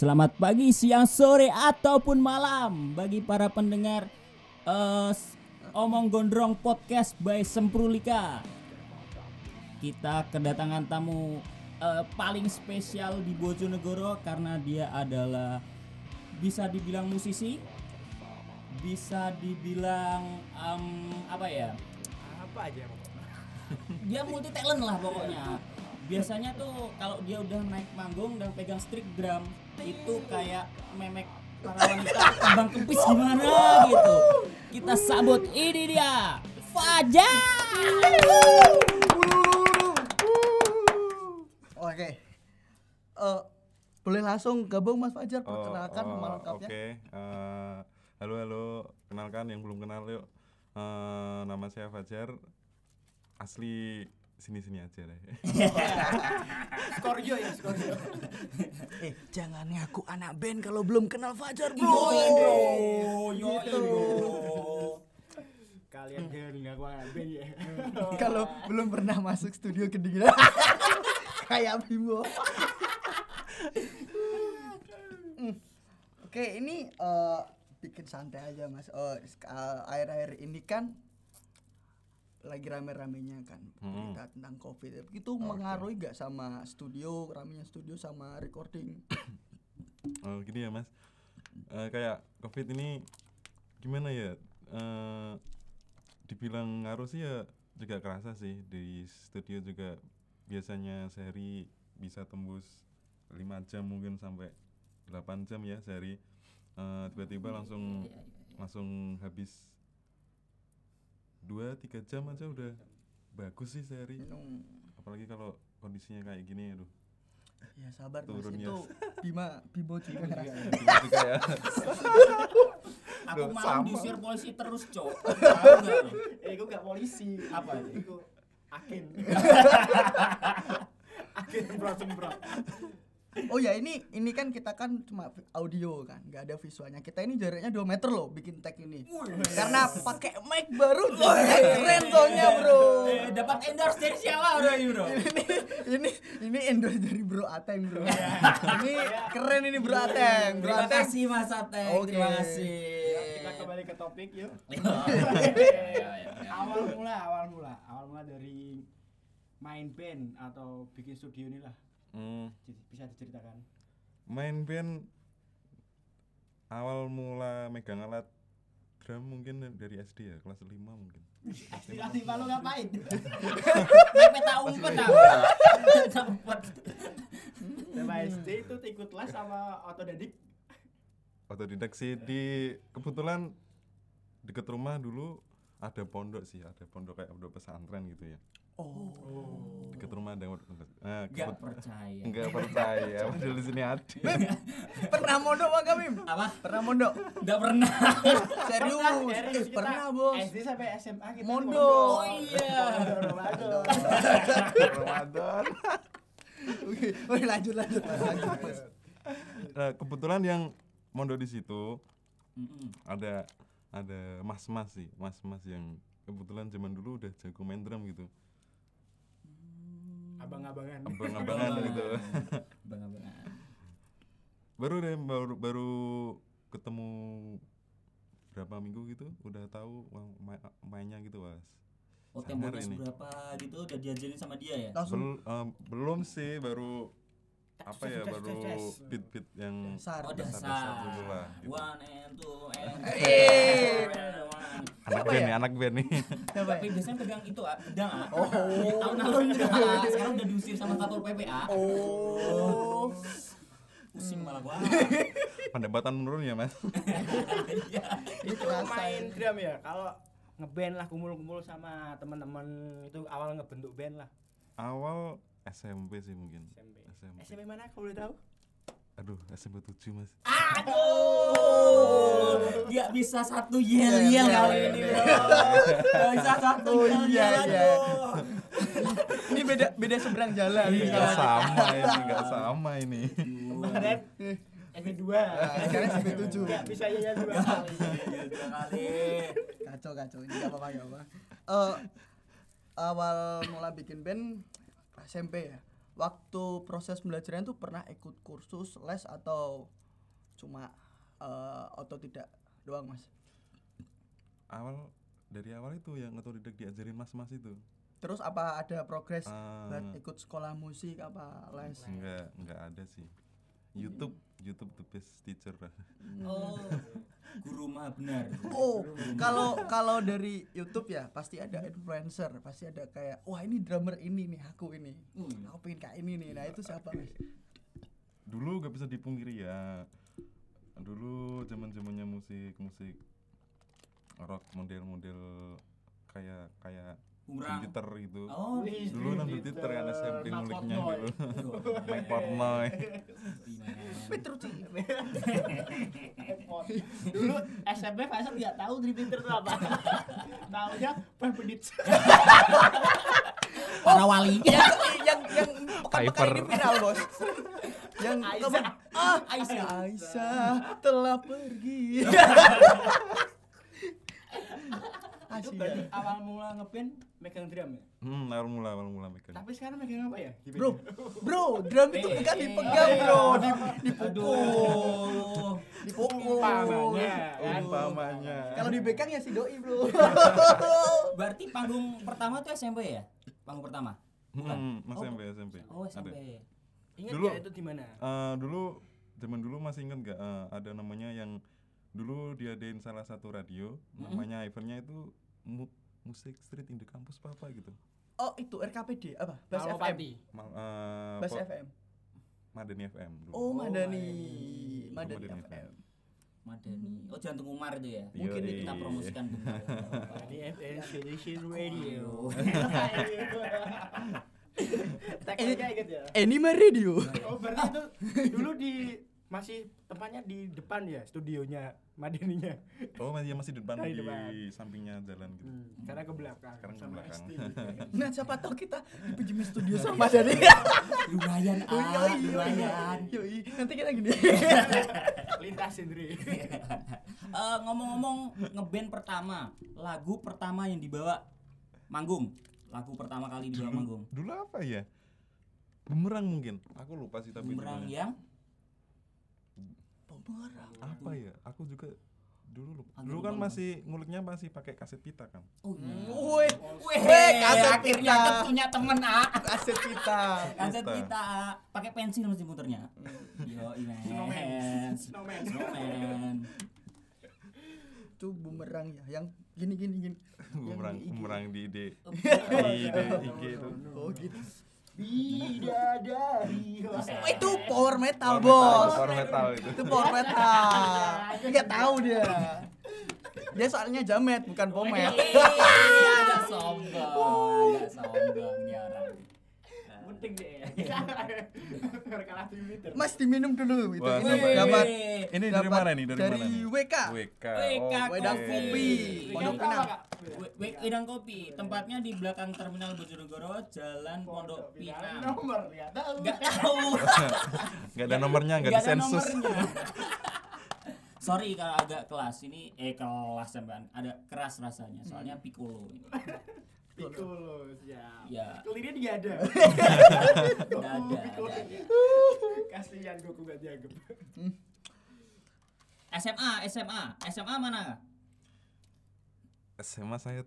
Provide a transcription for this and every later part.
Selamat pagi, siang, sore ataupun malam bagi para pendengar s- Omong Gondrong Podcast by Semprulika. Kita kedatangan tamu eh, paling spesial di Bojonegoro karena dia adalah bisa dibilang musisi, bisa dibilang em, apa ya? apa aja dia multi talent lah pokoknya biasanya tuh kalau dia udah naik manggung dan pegang stick drum itu kayak memek para wanita kembang kempis gimana gitu. Kita sambut ini dia. Fajar. Oke. Eh, boleh langsung gabung Mas Fajar? Perkenalkan oh, nama Oke, lengkapnya. eh, halo halo, kenalkan yang belum kenal yuk. Eh, nama saya Fajar, asli sini-sini aja deh. Skorjo ya Skorjo Eh, jangan ngaku anak band kalau belum kenal Fajar, Bro. yo bro yo Gitu. kalian jangan ngaku aben ya Kalau belum pernah masuk studio kedinginan. Kayak Bimo. Hmm. Oke, ini eh, bikin santai aja, Mas. Oh, eh, akhir-akhir ini kan lagi rame-ramenya kan Hmm. berita tentang covid. Itu mengaruhi gak sama studio ramenya studio sama recording? Oh, gini ya mas, Eh, kayak covid ini gimana ya? Eh, dibilang ngaruh sih ya juga kerasa sih. Di studio juga biasanya sehari bisa tembus 5 jam mungkin sampai 8 jam ya sehari. Eh, tiba-tiba langsung langsung habis dua tiga jam aja udah bagus sih sehari Hmm. apalagi kalau kondisinya kayak gini aduh. Ya sabar mas. Turunnya. itu Bima Bimo juga. Ngerasain. Juga juga ya. Aku malam diusir polisi terus cok. Eh itu gak polisi. Apa itu? itu agen. Agen semprot semprot oh ya ini ini kan kita kan cuma audio kan nggak ada visualnya. Kita ini jaraknya 2 meter loh bikin tag ini. Karena pakai mic baru keren soalnya bro. Eh, dapat endorse dari siapa bro ini bro? Ini ini ini endorse dari bro Ateng bro. Ini keren ini bro Ateng bro terima Ateng kasih mas Ateng Oke. terima kasih kita kembali ke topik yuk. Iya, iya, iya. awal mula awal mula. Awal mula dari main band atau bikin studio ini lah Hmm, bisa diceritakan. Main band awal mula megang alat drum mungkin dari SD ya kelas 5 mungkin. Aspirasi malu ngapain? Mepet tak umpet. Tak? Umpet. sama SD itu ikut les sama otodidak? Otodidak sih di kebetulan deket rumah dulu ada pondok sih ada pondok kayak pondok pesantren gitu ya oh. Deket rumah ada nah, Gak kebet- percaya. nggak percaya. Padahal di sini ada. Pernah mondok bang kami Apa? pernah mondok? Gak pernah. serius? Serius, eh, kita. Pernah bos. SD sampai SMA kita Mondok. Oh iya. Ramadan. Ramadan. Oke oke lanjut lanjut lanjut mas nah, kebetulan yang mondok di situ Mm-mm. ada ada mas-mas sih mas-mas yang kebetulan zaman dulu udah jago main drum gitu abang-abangan abang-abangan gitu Bang-abangan. baru deh baru baru ketemu berapa minggu gitu udah tahu wah, ma- mainnya gitu was Oh ini. seberapa gitu udah diajarin sama dia ya? langsung Bel- eh, belum sih baru apa ya baru beat beat yang dasar Oh dasar. dulu lah, gitu. One and two and Eh. Anak band ya? nih anak band nih Siapa Tapi ya? biasanya pegang itu ah, pedang ah. Oh. Tahun-tahun udah. Sekarang udah diusir sama satpol pp ah. oh Pusing malah gua. pendapatan menurun ya mas Iya. itu main ya. drum ya kalau ngeband lah kumpul-kumpul sama teman-teman itu awal ngebentuk band lah awal SMP sih mungkin SMP SMP SMP mana kalau boleh tahu aduh SMP 7 mas Aduh, nggak bisa satu yel yel Yel, kali yel, ini yel. bro. Bisa satu Oh, yel iya, yel iya. aduh. ini beda beda seberang jalan Iya. nggak sama ini nggak sama ini kemarin SMP 2 Nah, sekarang SMP 7. nggak bisa ya ya dua kali Yel dua kali. kacau kacau ini gak apa-apa gak apa Eh, awal mula bikin band SMP ya waktu proses pembelajaran tuh pernah ikut kursus les atau cuma eh, otodidak doang mas? Awal dari awal itu yang otodidak diajarin mas-mas itu. Terus apa ada progres buat ikut sekolah musik apa les? Enggak enggak ada sih. YouTube YouTube the best teacher Oh, guru mah benar. Oh, kalau kalau dari YouTube ya pasti ada influencer, pasti ada kayak wah ini drummer ini nih aku ini. Hmm. Aku pengen kayak ini nih. Nah, itu siapa, Mas? dulu gak bisa dipungkiri ya dulu zaman zamannya musik musik rock model-model kayak kayak Kurang. Twitter gitu Oh, Wih, dulu nang Twitter, Twitter kan SMP nguliknya dulu Mike Portnoy Petro Dulu SMP Faisal nggak tahu di Twitter itu apa. Taunya Pan Pedit. para wali. yang yang yang pekan-pekan ini viral, Bos. yang Aisyah. ah Aisyah. Aisyah telah pergi. Aisyah. berarti awal mula ngeband megang drum ya. hmm awal mula awal mula megang Tapi sekarang megang apa ya? Bro, bro, drum itu kan dipegang, eh, bro. Di- Dipukul. Aduh. Dipukul. Umpamanya, kan? umpamanya Kalau dipegang ya si doi, bro. Berarti panggung pertama tuh SMP ya? Panggung pertama. hmm, Oh. SMP SMP Oh, SMP. Ada. Ingat Dulu- nggak itu di mana? Eh, dulu zaman dulu masih inget gak eh, ada namanya yang dulu diadain salah satu radio namanya eventnya itu mu- musik street in the campus apa apa gitu Oh, itu RKPD apa? Bas FM. Mal, eh, Bas po- FM. Madani FM dulu. Oh, Madani. Madani. Madani Madani FM. Madani. Oh, Jantung Umar itu ya. Mungkin. Kita promosikan benar. Di FM Station Radio. Eh, Tekniknya inget ya? Anima Radio. Oh berarti itu dulu di masih tempatnya di depan ya studionya Madaninya. Oh, masih masih di depan di depan. sampingnya jalan gitu. Karena ke belakang. Sekarang ke belakang. Nah, siapa tahu kita dipinjemin studio sama Madani. Lumayan Oh, ah, lumayan. yoi. Nanti kita gini. Lintasin Dri. Eh, ngomong-ngomong ngeband pertama, lagu pertama yang dibawa manggung. Lagu pertama kali dibawa manggung. Dulu apa ya? Bumerang mungkin. Aku lupa sih tapi Bumerang yang Pemerang. apa ya? Aku juga dulu lupa. Dulu kan masih nguliknya masih pakai kaset pita kan. Oh iya. Woi, Weh, Weh, kaset akhirnya kita. kita punya temen ah. kaset kita. Kaset Kita. kita ah. pakai pensil mesti muternya. Yo, Snowman. Iman. Snowman. Snowman. Itu bumerang ya, yang gini gini gini. Bumerang bumerang di ide Oh, di ide IG itu. Oh gitu. Bidadari. Oh, itu power metal, Power Bos. metal, power metal itu. Itu power metal. Enggak tahu dia. Dia soalnya jamet bukan pomet. Iya, agak sombong, agak sombong dia orang. Penting deh. Kalah leader. Mas diminum dulu itu. Wah, Ini dapat Ini dari dapat mana nih? Dari, dari mana nih? WK. WK. WK Oh, Wedang Kopi. Kopi. Pondok Pinang. Wedang Kopi, tempatnya di belakang Terminal Bojonegoro, Jalan Pondok Pinang. Nomor ya. Tahu. Enggak tahu. Nggak ada nomornya, nggak Nggak ada nomornya. Sorry kalau agak kelas ini eh kelas sampean ada keras rasanya soalnya piccolo ini. Piccolo siap. Ya. Kelirnya dia ada. Nggak ada, Piccolo. Kasihan Goku gak dianggap. SMA, SMA, SMA mana? SMA saya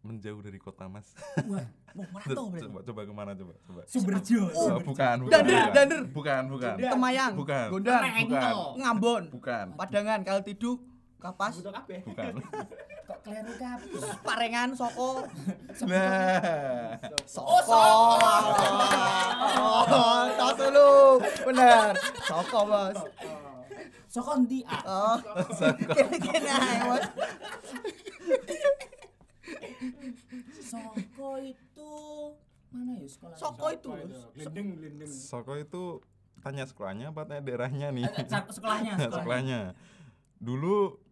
menjauh dari kota mas. Wah, mau merantau berarti. coba coba ke mana coba coba. Sumberjo. Oh, bukan, bukan. Dander, bukan. dander. Bukan, bukan. Temayang, Bukan. Gondang, Bukan. Ngambon, Bukan. Padangan, Kaltidu, Kapas, ya? Bukan. Kok keliru kabeh? Parengan, Soko, Nah. Soko. Oh, tos dulu. Benar. Soko, Bos. Soko ndi ah? Oh, kene-kene ae, Bos. Soko itu mana ya sekolah? Soko itu. Lendeng, lendeng. Soko itu tanya sekolahnya apa tanya daerahnya nih? Sekolahnya. sekolahnya. Dulu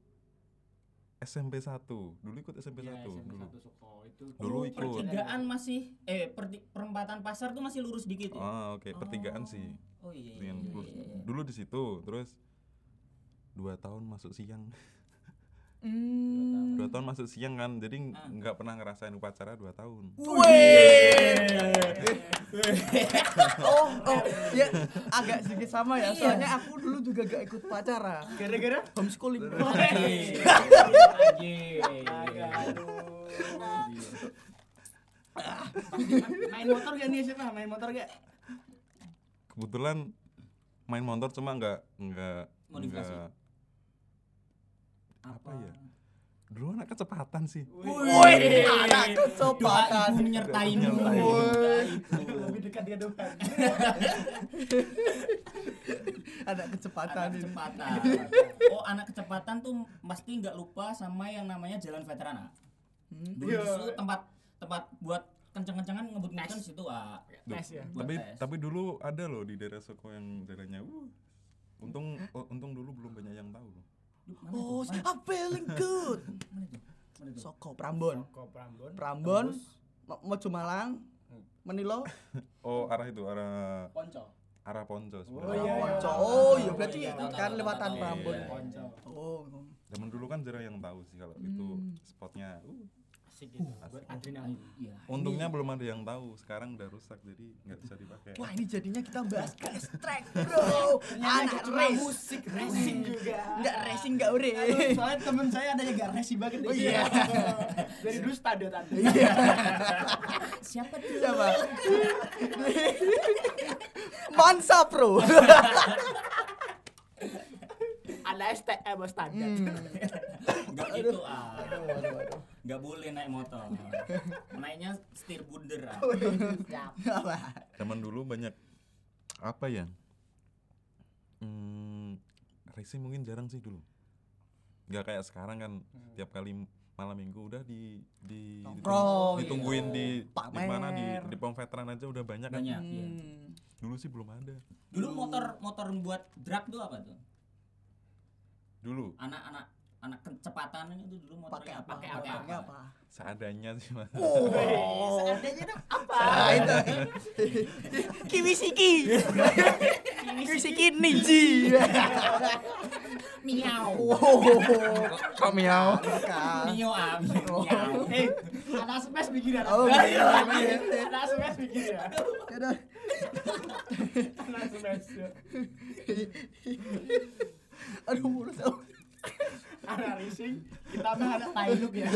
SMP 1. Dulu ikut SMP 1 Ya, SMP dulu. satu Soko itu. Dulu Oh, ikut. Pertigaan masih eh perti- perempatan pasar tuh masih lurus dikit ya? Oh, oke, pertigaan sih. Oh iya. iya, iya, dulu, iya, iya. dulu di situ, terus dua tahun masuk siang. Hmm. dua tahun masuk siang kan jadi Ah. nggak pernah ngerasain upacara dua tahun Oh, oh, ya agak sedikit sama ya. Soalnya aku dulu juga gak ikut pacara. Gara-gara Homeschooling. Main motor gak nih siapa? Main motor gak? kebetulan main motor cuma nggak nggak nggak apa ya dulu anak kecepatan sih Woi, anak Doa kecepatan. ibu menyertaimu. Woi. Lebih dekat dia Tuhan. Anak kecepatan Anak ini. kecepatan. Oh, anak kecepatan tuh pasti nggak lupa sama yang namanya jalan veteran. Hmm. Dulu situ tempat tempat buat kenceng-kencengan ngebut-ngebutan situ ah. Tes ya. Tapi tes. tapi dulu ada loh di daerah Soko yang daerahnya uh untung oh, untung dulu belum banyak yang tahu loh Duh, Oh, itu? Mana- I'm feeling good. Soko Prambon. Kok Prambon? Prambon, Mojo Malang, Menilo. oh arah itu arah Ponco. arah Ponco Oh, sebenarnya iya, iya. Ponco. Oh, iya berarti Iya, kan lewatan Prambon. iya, iya. Ponco. Oh. zaman dulu kan jarang yang tahu sih kalau itu Hmm. spotnya uh, Asik gitu. Buat adrenalin. Iya. untungnya belum ada yang tahu sekarang udah rusak jadi nggak bisa dipakai Wah, ini jadinya kita bahas gas track, bro. Anak cuma race. musik racing juga. Enggak racing enggak ure. Aduh, soalnya temen saya ada yang gak racing banget Oh, iya. Dari dulu tanda tanda. Iya. Siapa tuh? Siapa? Mansa Pro. Ada STM standar. Enggak gitu ah. Enggak boleh naik motor. Naiknya setir bunder ah. Apa? zaman dulu banyak apa ya hmm, racing mungkin jarang sih dulu nggak kayak sekarang kan tiap kali malam minggu udah di di Nongkrong, ditungguin di di Pamer. mana di di pom veteran aja udah banyak kan Banyak. Iya. Hmm. dulu sih belum ada Dulu motor motor buat drag tuh apa tuh? dulu Anak-anak anak kecepatan itu dulu Pakai motornya apa? Pakai apa? apa? seadanya sih mas Oh. Seadanya itu apa? Ah, itu. Kiwisiki. Kiwisiki Ninji. Miau. Oh. Kok miau? Mio ah. Miau. Eh, anak smash bikin anak. Oh. Anak smash bikin ya. Aduh. Anak smash. ya. Aduh, mulus aku. Anak racing, kita mah anak tailuk ya.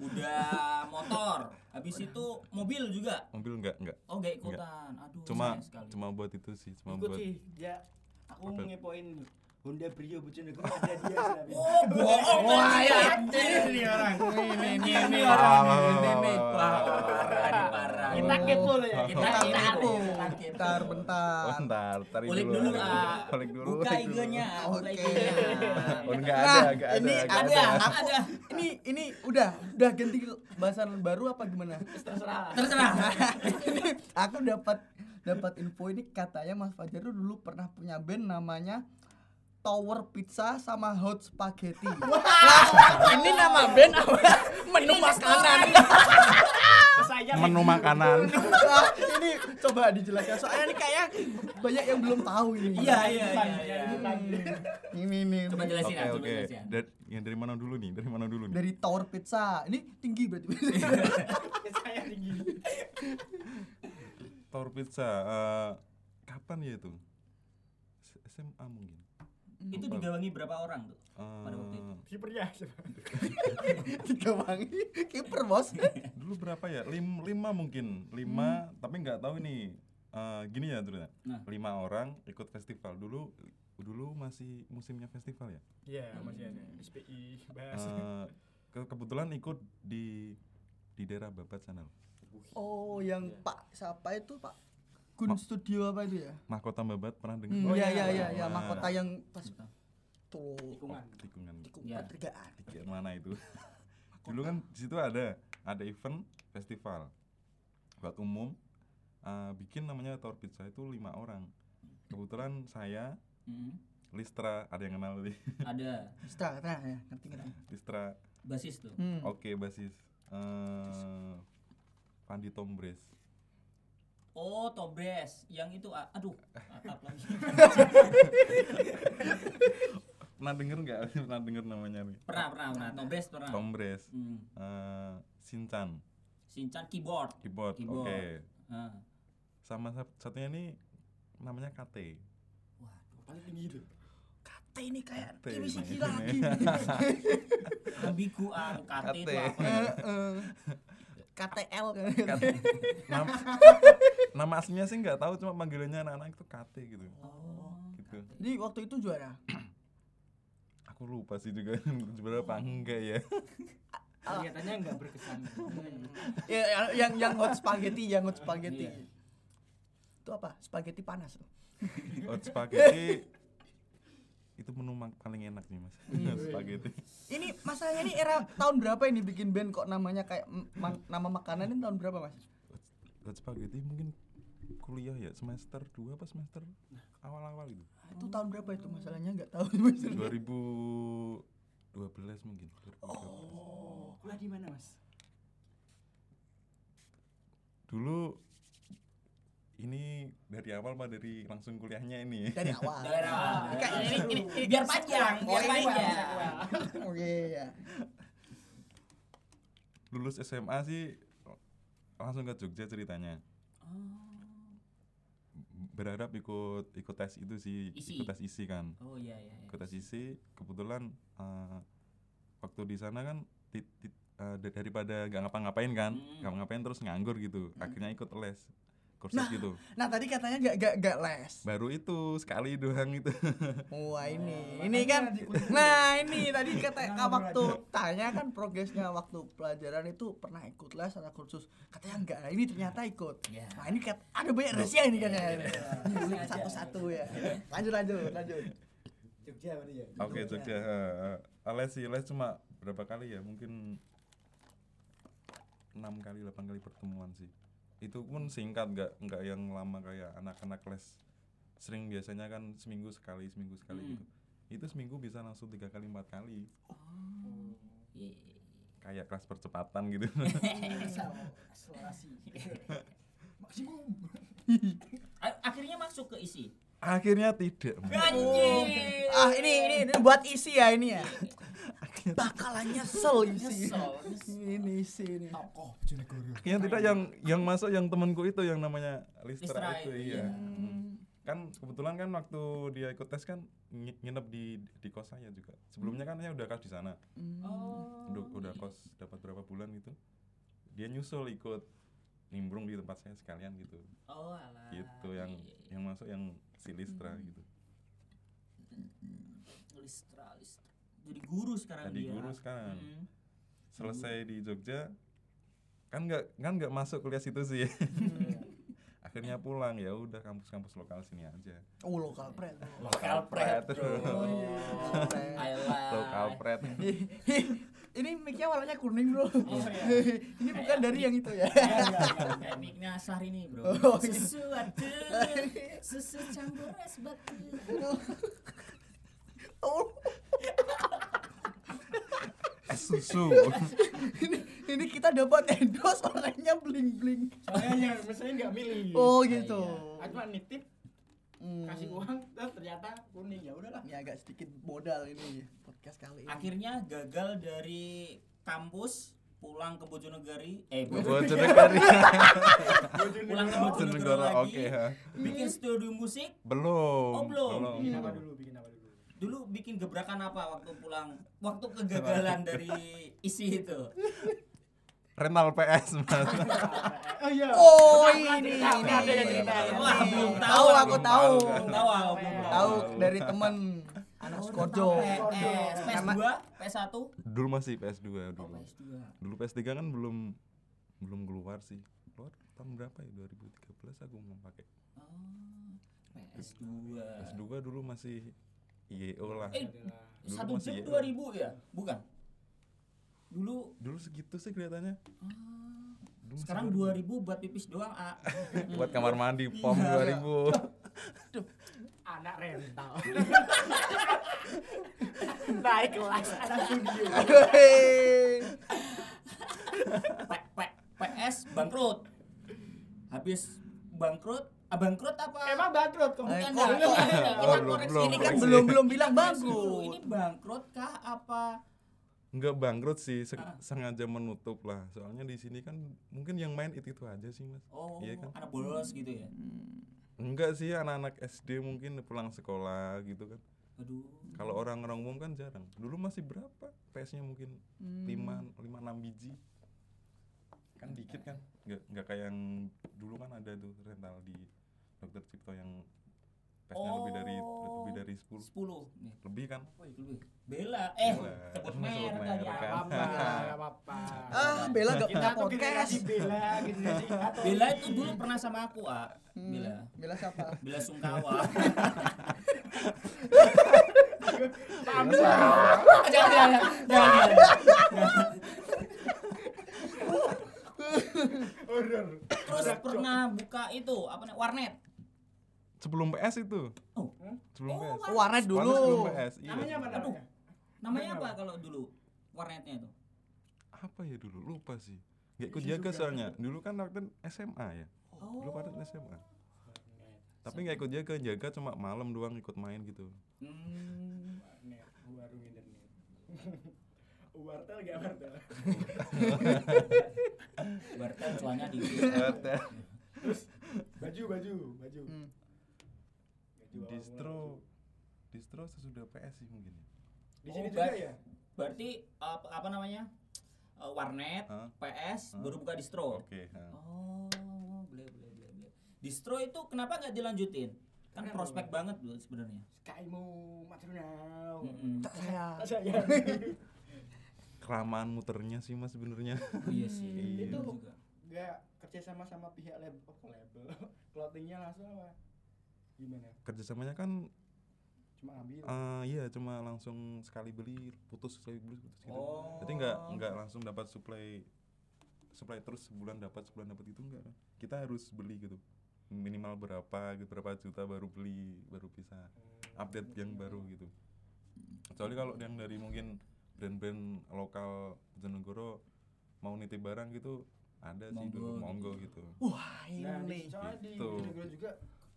Udah motor. Habis itu mobil juga. mobil nggak nggak Oh, gak ikutan. Aduh, cuma cuma buat itu sih cuma Ikut buat sih, ya. Aku ngepoin Honda Brio Bojonegoro ada dia selama Oh, bohong. Wah, ya. ini orang. Ini ini ini orang. Ini wah, parah parah. Kita kepo loh ya. Kita kepo. bentar, bentar, bentar. oh, bentar tarik Kulik dulu dulu, tarik ah. kulik dulu Buka kulik dulu. IG-nya, buka Oke. Oh nggak Nah, ada nggak ada ini ada, ada. ini ini udah udah ganti bahasan baru apa gimana? Terserah. Terserah. ini aku dapat dapat info ini katanya Mas Fajar dulu pernah punya band namanya Tower Pizza sama Hot Spaghetti. Lah, ini nama band apa? Menu makanan. Menu makanan Wah, ini coba dijelaskan soalnya ini kayak banyak yang belum tahu ini. Iya, iya, iya, iya. Ini nih Coba jelasin oke coba oke jelasin. dari yang dari mana dulu nih dari mana dulu nih dari Tower Pizza. Ini tinggi berarti. saya tinggi. Tower Pizza eh, kapan ya itu SMA mungkin Itu digawangi berapa orang tuh? Eh, Pada waktu itu. Kipernya. Tiga wangi. Kiper bos. dulu berapa ya Lim, lima mungkin lima tapi nggak tahu ini eh, gini ya dulu Nah. lima orang ikut festival dulu dulu masih musimnya festival ya Iya, masih ada. SPI bahas. Ke- kebetulan ikut di di daerah Babat sana. Oh, yang Pak siapa itu Pak Gun Studio apa itu ya? mahkota Babat pernah dengar? Hmm, Oh, ya, iya, ya, ya, ya, Nah, mahkota yang pas tuh Tikungan. tikungan. Tikung Ya. pertigaan. tikungan mana itu? Dulu kan di situ ada ada event festival. Buat umum eh, bikin namanya Tower Pizza itu lima orang. Kebetulan saya Mm, Listra ada yang kenal nih Ada. Bisa, nah, ya, ngerti ngerti. Listra. Basis tuh. Hmm. oke basis. Eh Pandi Tombres Oh, Tobres. Yang itu ah, aduh, atap lagi. pernah denger nggak pernah denger namanya nih Pernah, pernah, pernah. Tombres pernah. Tombres Hmm. eh Shinchan Shinchan keyboard. keyboard, Keyboard. oke Ah. sama sat- satunya ini namanya KT paling tinggi itu Kata ini kayak Kate Kimi. Seki lagi. Ambigu angkat itu Kate. apa? KTL nama, nama aslinya sih nggak tahu cuma panggilannya anak-anak itu KT gitu Oh. gitu Jadi waktu itu juara. aku lupa sih juga juara apa enggak ya kelihatannya nggak berkesan Ya, yang yang yang hot spaghetti, yang hot spaghetti. Iya. Itu apa? Spaghetti panas. hot spaghetti itu menu paling enak sih mas Iya. spaghetti Ini masalahnya ini era tahun berapa ini bikin band kok namanya kayak nama makanan ini tahun berapa, Mas? hot spaghetti mungkin kuliah ya semester 2 apa semester awal-awal gitu Ah, Itu tahun berapa itu masalahnya nggak tahu Mas. 2012 mungkin 2012. oh kuliah di mana mas dulu ini dari awal pak dari langsung kuliahnya ini Dari awal. Dari awal. Kayak ini ini, ini Biar panjang, biar panjang. Oke ya. lulus SMA sih langsung ke Jogja ceritanya berharap ikut ikut tes itu sih Isi. ikut tes isi kan Oh iya iya. iya. ikut tes isi kebetulan eh, waktu di sana kan ti- ti- eh, da- daripada gak ngapa-ngapain kan Hmm. nggak ngapain terus nganggur gitu akhirnya ikut les kursus Nah. gitu Nah, tadi katanya nggak nggak nggak les. baru itu sekali doang itu Wah ini, Nah, ini kan, nah ini tadi kata Nah, waktu tanya kan progresnya waktu pelajaran itu pernah ikut les atau kursus, katanya enggak, nah, ini ternyata ikut. Ya. Nah ini kat, ada banyak rahasia ini kan ya. Ini Satu-satu ya. Lanjut lanjut lanjut. Jogja berarti ya oke Jogja eh, eh, les sih les cuma berapa kali ya mungkin enam kali 8 kali pertemuan sih itu pun singkat nggak nggak yang lama kayak anak-anak les sering biasanya kan seminggu sekali seminggu sekali Hmm. gitu itu seminggu bisa langsung tiga kali empat kali Iya. kayak kelas percepatan gitu akselerasi maksimum Akhirnya masuk ke isi. akhirnya tidak. Anjir. Ah ini ini, ini buat isi ya ini ya. Bakalan nyesel isi. Ini isi ini. tokoh Bojonegoro akhirnya tidak yang yang masuk yang temanku itu yang namanya Listra, Listra, itu iya. iya Hmm. kan kebetulan kan waktu dia ikut tes kan ngi- nginep di di kos saya juga sebelumnya kan dia udah kos di sana Oh. udah udah kos dapat berapa bulan gitu dia nyusul ikut nimbrung di tempat saya sekalian gitu Oh alah. gitu yang Iya, iya. yang masuk yang si Listra Hmm. gitu Listra, Listra. Jadi guru sekarang jadi dia. guru sekarang Mm. selesai di Jogja kan nggak kan nggak masuk kuliah situ sih akhirnya pulang ya udah kampus-kampus lokal sini aja Oh lokal pret. Lokal pret. Lokal pret. I like. lokal pret Ini mic-nya warnanya kuning bro. Oh, iya. Ini bukan dari yang itu ya. Kayak mic-nya Sahrini bro. Oh, iya. Sesuatu, susu campur es batu. Oh, es susu. Ini, ini kita dapat endorse orangnya bling bling. soalnya yang misalnya nggak milih. Oh gitu. Aku cuma nitip Hmm. kasih uang ternyata kuning. Ya udahlah. Ini agak sedikit modal ini podcast kali ini. Akhirnya gagal dari kampus pulang ke Bojonegari. Eh Bojonegari. Pulang ke Bojonegoro Bojonegoro lagi. Oke ha. bikin studio musik? Belum. Oh, belum. bikin apa dulu? Bikin apa dulu dulu bikin gebrakan apa waktu pulang? Waktu kegagalan dari isi itu. Rental PS mas. Oh iya. Oh ini ini. Ada yang cerita. wah belum tahu aku tahu. tahu aku belum Tahu. Dari temen. Anak Skorjo. PS PS2 PS1 dulu masih PS2 oh dulu. PS2 dulu PS3 kan belum belum keluar sih. Keluar tahun berapa ya? 2013 aku mau pakai. Oh PS2 PS2 dulu masih IEO lah. Eh Dulu satu jam ya. 2000 ya? Bukan? Dulu? Dulu segitu sih kelihatannya. Ah, Dulu sekarang 2000. 2000 buat pipis doang ah buat kamar mandi pom Iya. 2000 anak rental. Naik kelas. Anak studio PS bangkrut. Habis bangkrut Abangkrut apa? Emang bangkrut kamu? Eh, Bukan, kok- Kita Oh, belum, belum. ini kan Kan belum belum bilang dulu. bangkrut. Ini bangkrut kah apa? Enggak bangkrut sih, se- Ah. sengaja menutup lah. Soalnya di sini kan mungkin yang main itu itu aja sih mas. Oh, Iya kan? anak bolos gitu ya. Enggak sih anak-anak SD mungkin pulang sekolah gitu kan. Aduh. Kalau orang-orang umum kan jarang. Dulu masih berapa? PS-nya mungkin Hmm. 5 5 6 biji. Kan dikit kan. Enggak enggak kayak yang dulu kan ada tuh rental di Dokter Cipto yang PS-nya lebih dari Oh. lebih dari 10. 10 nih. Lebih kan? Oh, lebih. Bela. Eh, Bela. sebut merek tadi. kan. Gak apa-apa. Ah, Bella gak Kita punya tuh podcast. generasi atau Bela itu dulu pernah sama aku, ah. Hmm, Bela. Bella siapa? Bela Sungkawa. Jangan, jangan, jangan, jangan, jangan. Horor. Terus pernah buka itu apa namanya? Warnet. Sebelum PS itu. Oh. Sebelum Oh, PS. Oh, warnet dulu. Warnet sebelum PS. Iya. Namanya apa Aduh. namanya? Apa kalau dulu? Warnetnya itu. Apa ya dulu? Lupa sih. Gak ikut Isi jaga soalnya. Dulu kan waktu SMA ya. Oh. Dulu pada SMA. Tapi nggak ikut jaga, jaga cuma malam doang ikut main gitu. Hmm. Warnet, warung internet. Wartel gak wartel? Bartel cuannya di Baju, baju, baju. Hmm. Distro, distro sesudah PS sih mungkin. ya. Di sini Oh, juga ber- ya? Berarti apa, apa namanya? Eh, warnet, Hah? PS, Hah? baru buka distro. Oke. ha. Oh, boleh boleh boleh boleh. Distro itu kenapa nggak dilanjutin? Kan prospek Bang? banget loh sebenarnya. Skymu, maternal. Mm-mm. Tak saya. Saya. Kelamaan muternya sih mas sebenarnya. Iya sih. Itu bener juga. Gak kerja sama sama pihak label, oh, label. Clothingnya langsung apa? Gimana? Kerjasamanya kan, Cuma ambil. eh iya cuma langsung sekali beli putus sekali beli putus gitu. Oh. Jadi nggak nggak langsung dapat supply supply terus sebulan dapat sebulan dapat itu enggak. Kita harus beli gitu minimal berapa gitu berapa juta baru beli baru bisa update yang baru gitu kecuali kalau yang dari mungkin brand-brand lokal Bojonegoro mau nitip barang gitu ada sih dulu Monggo monggo gitu Wah, Nah, di, ini. di Gitu. Bojonegoro juga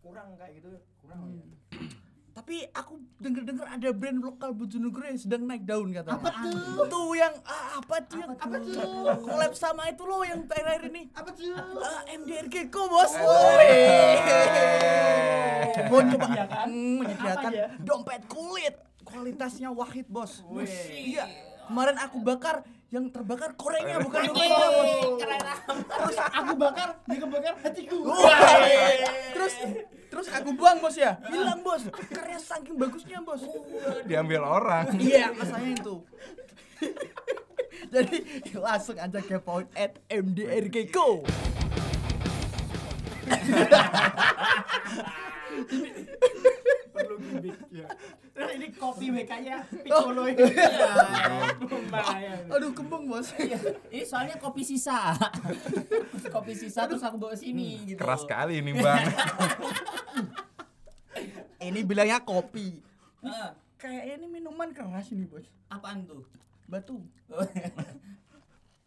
kurang kayak gitu, kurang ya. Tapi aku denger-denger ada brand lokal Bojonegoro yang sedang naik daun katanya. Apa tuh? Tuh yang ah, apa tuh yang Apa tuh? collab sama itu loh yang terakhir ini. Apa tuh? Ah, MDRG ko bos. Mau coba Menyediakan? Hmm, menyediakan Apa ya? dompet kulit. Kualitasnya wahid bos. Iya. Kemarin aku bakar yang terbakar korengnya bukan. Keren Terus aku bakar, dia kebakar hatiku. Terus terus aku buang bos ya. Hilang bos. Akarnya saking bagusnya bos. diambil orang Iya, masalahnya itu. Jadi langsung aja kepoin at MDRG Go. Gimmick ya. Terus ini kopi WK-nya Oh. Piccolo ini. Iya. Lumayan. Aduh kembang bos. Iya, ini soalnya kopi sisa. kopi sisa terus aku bawa sini gitu. keras sekali ini bang Ini bilangnya kopi. Heeh. Kayaknya ini minuman keras ini bos. apaan tuh? Batu.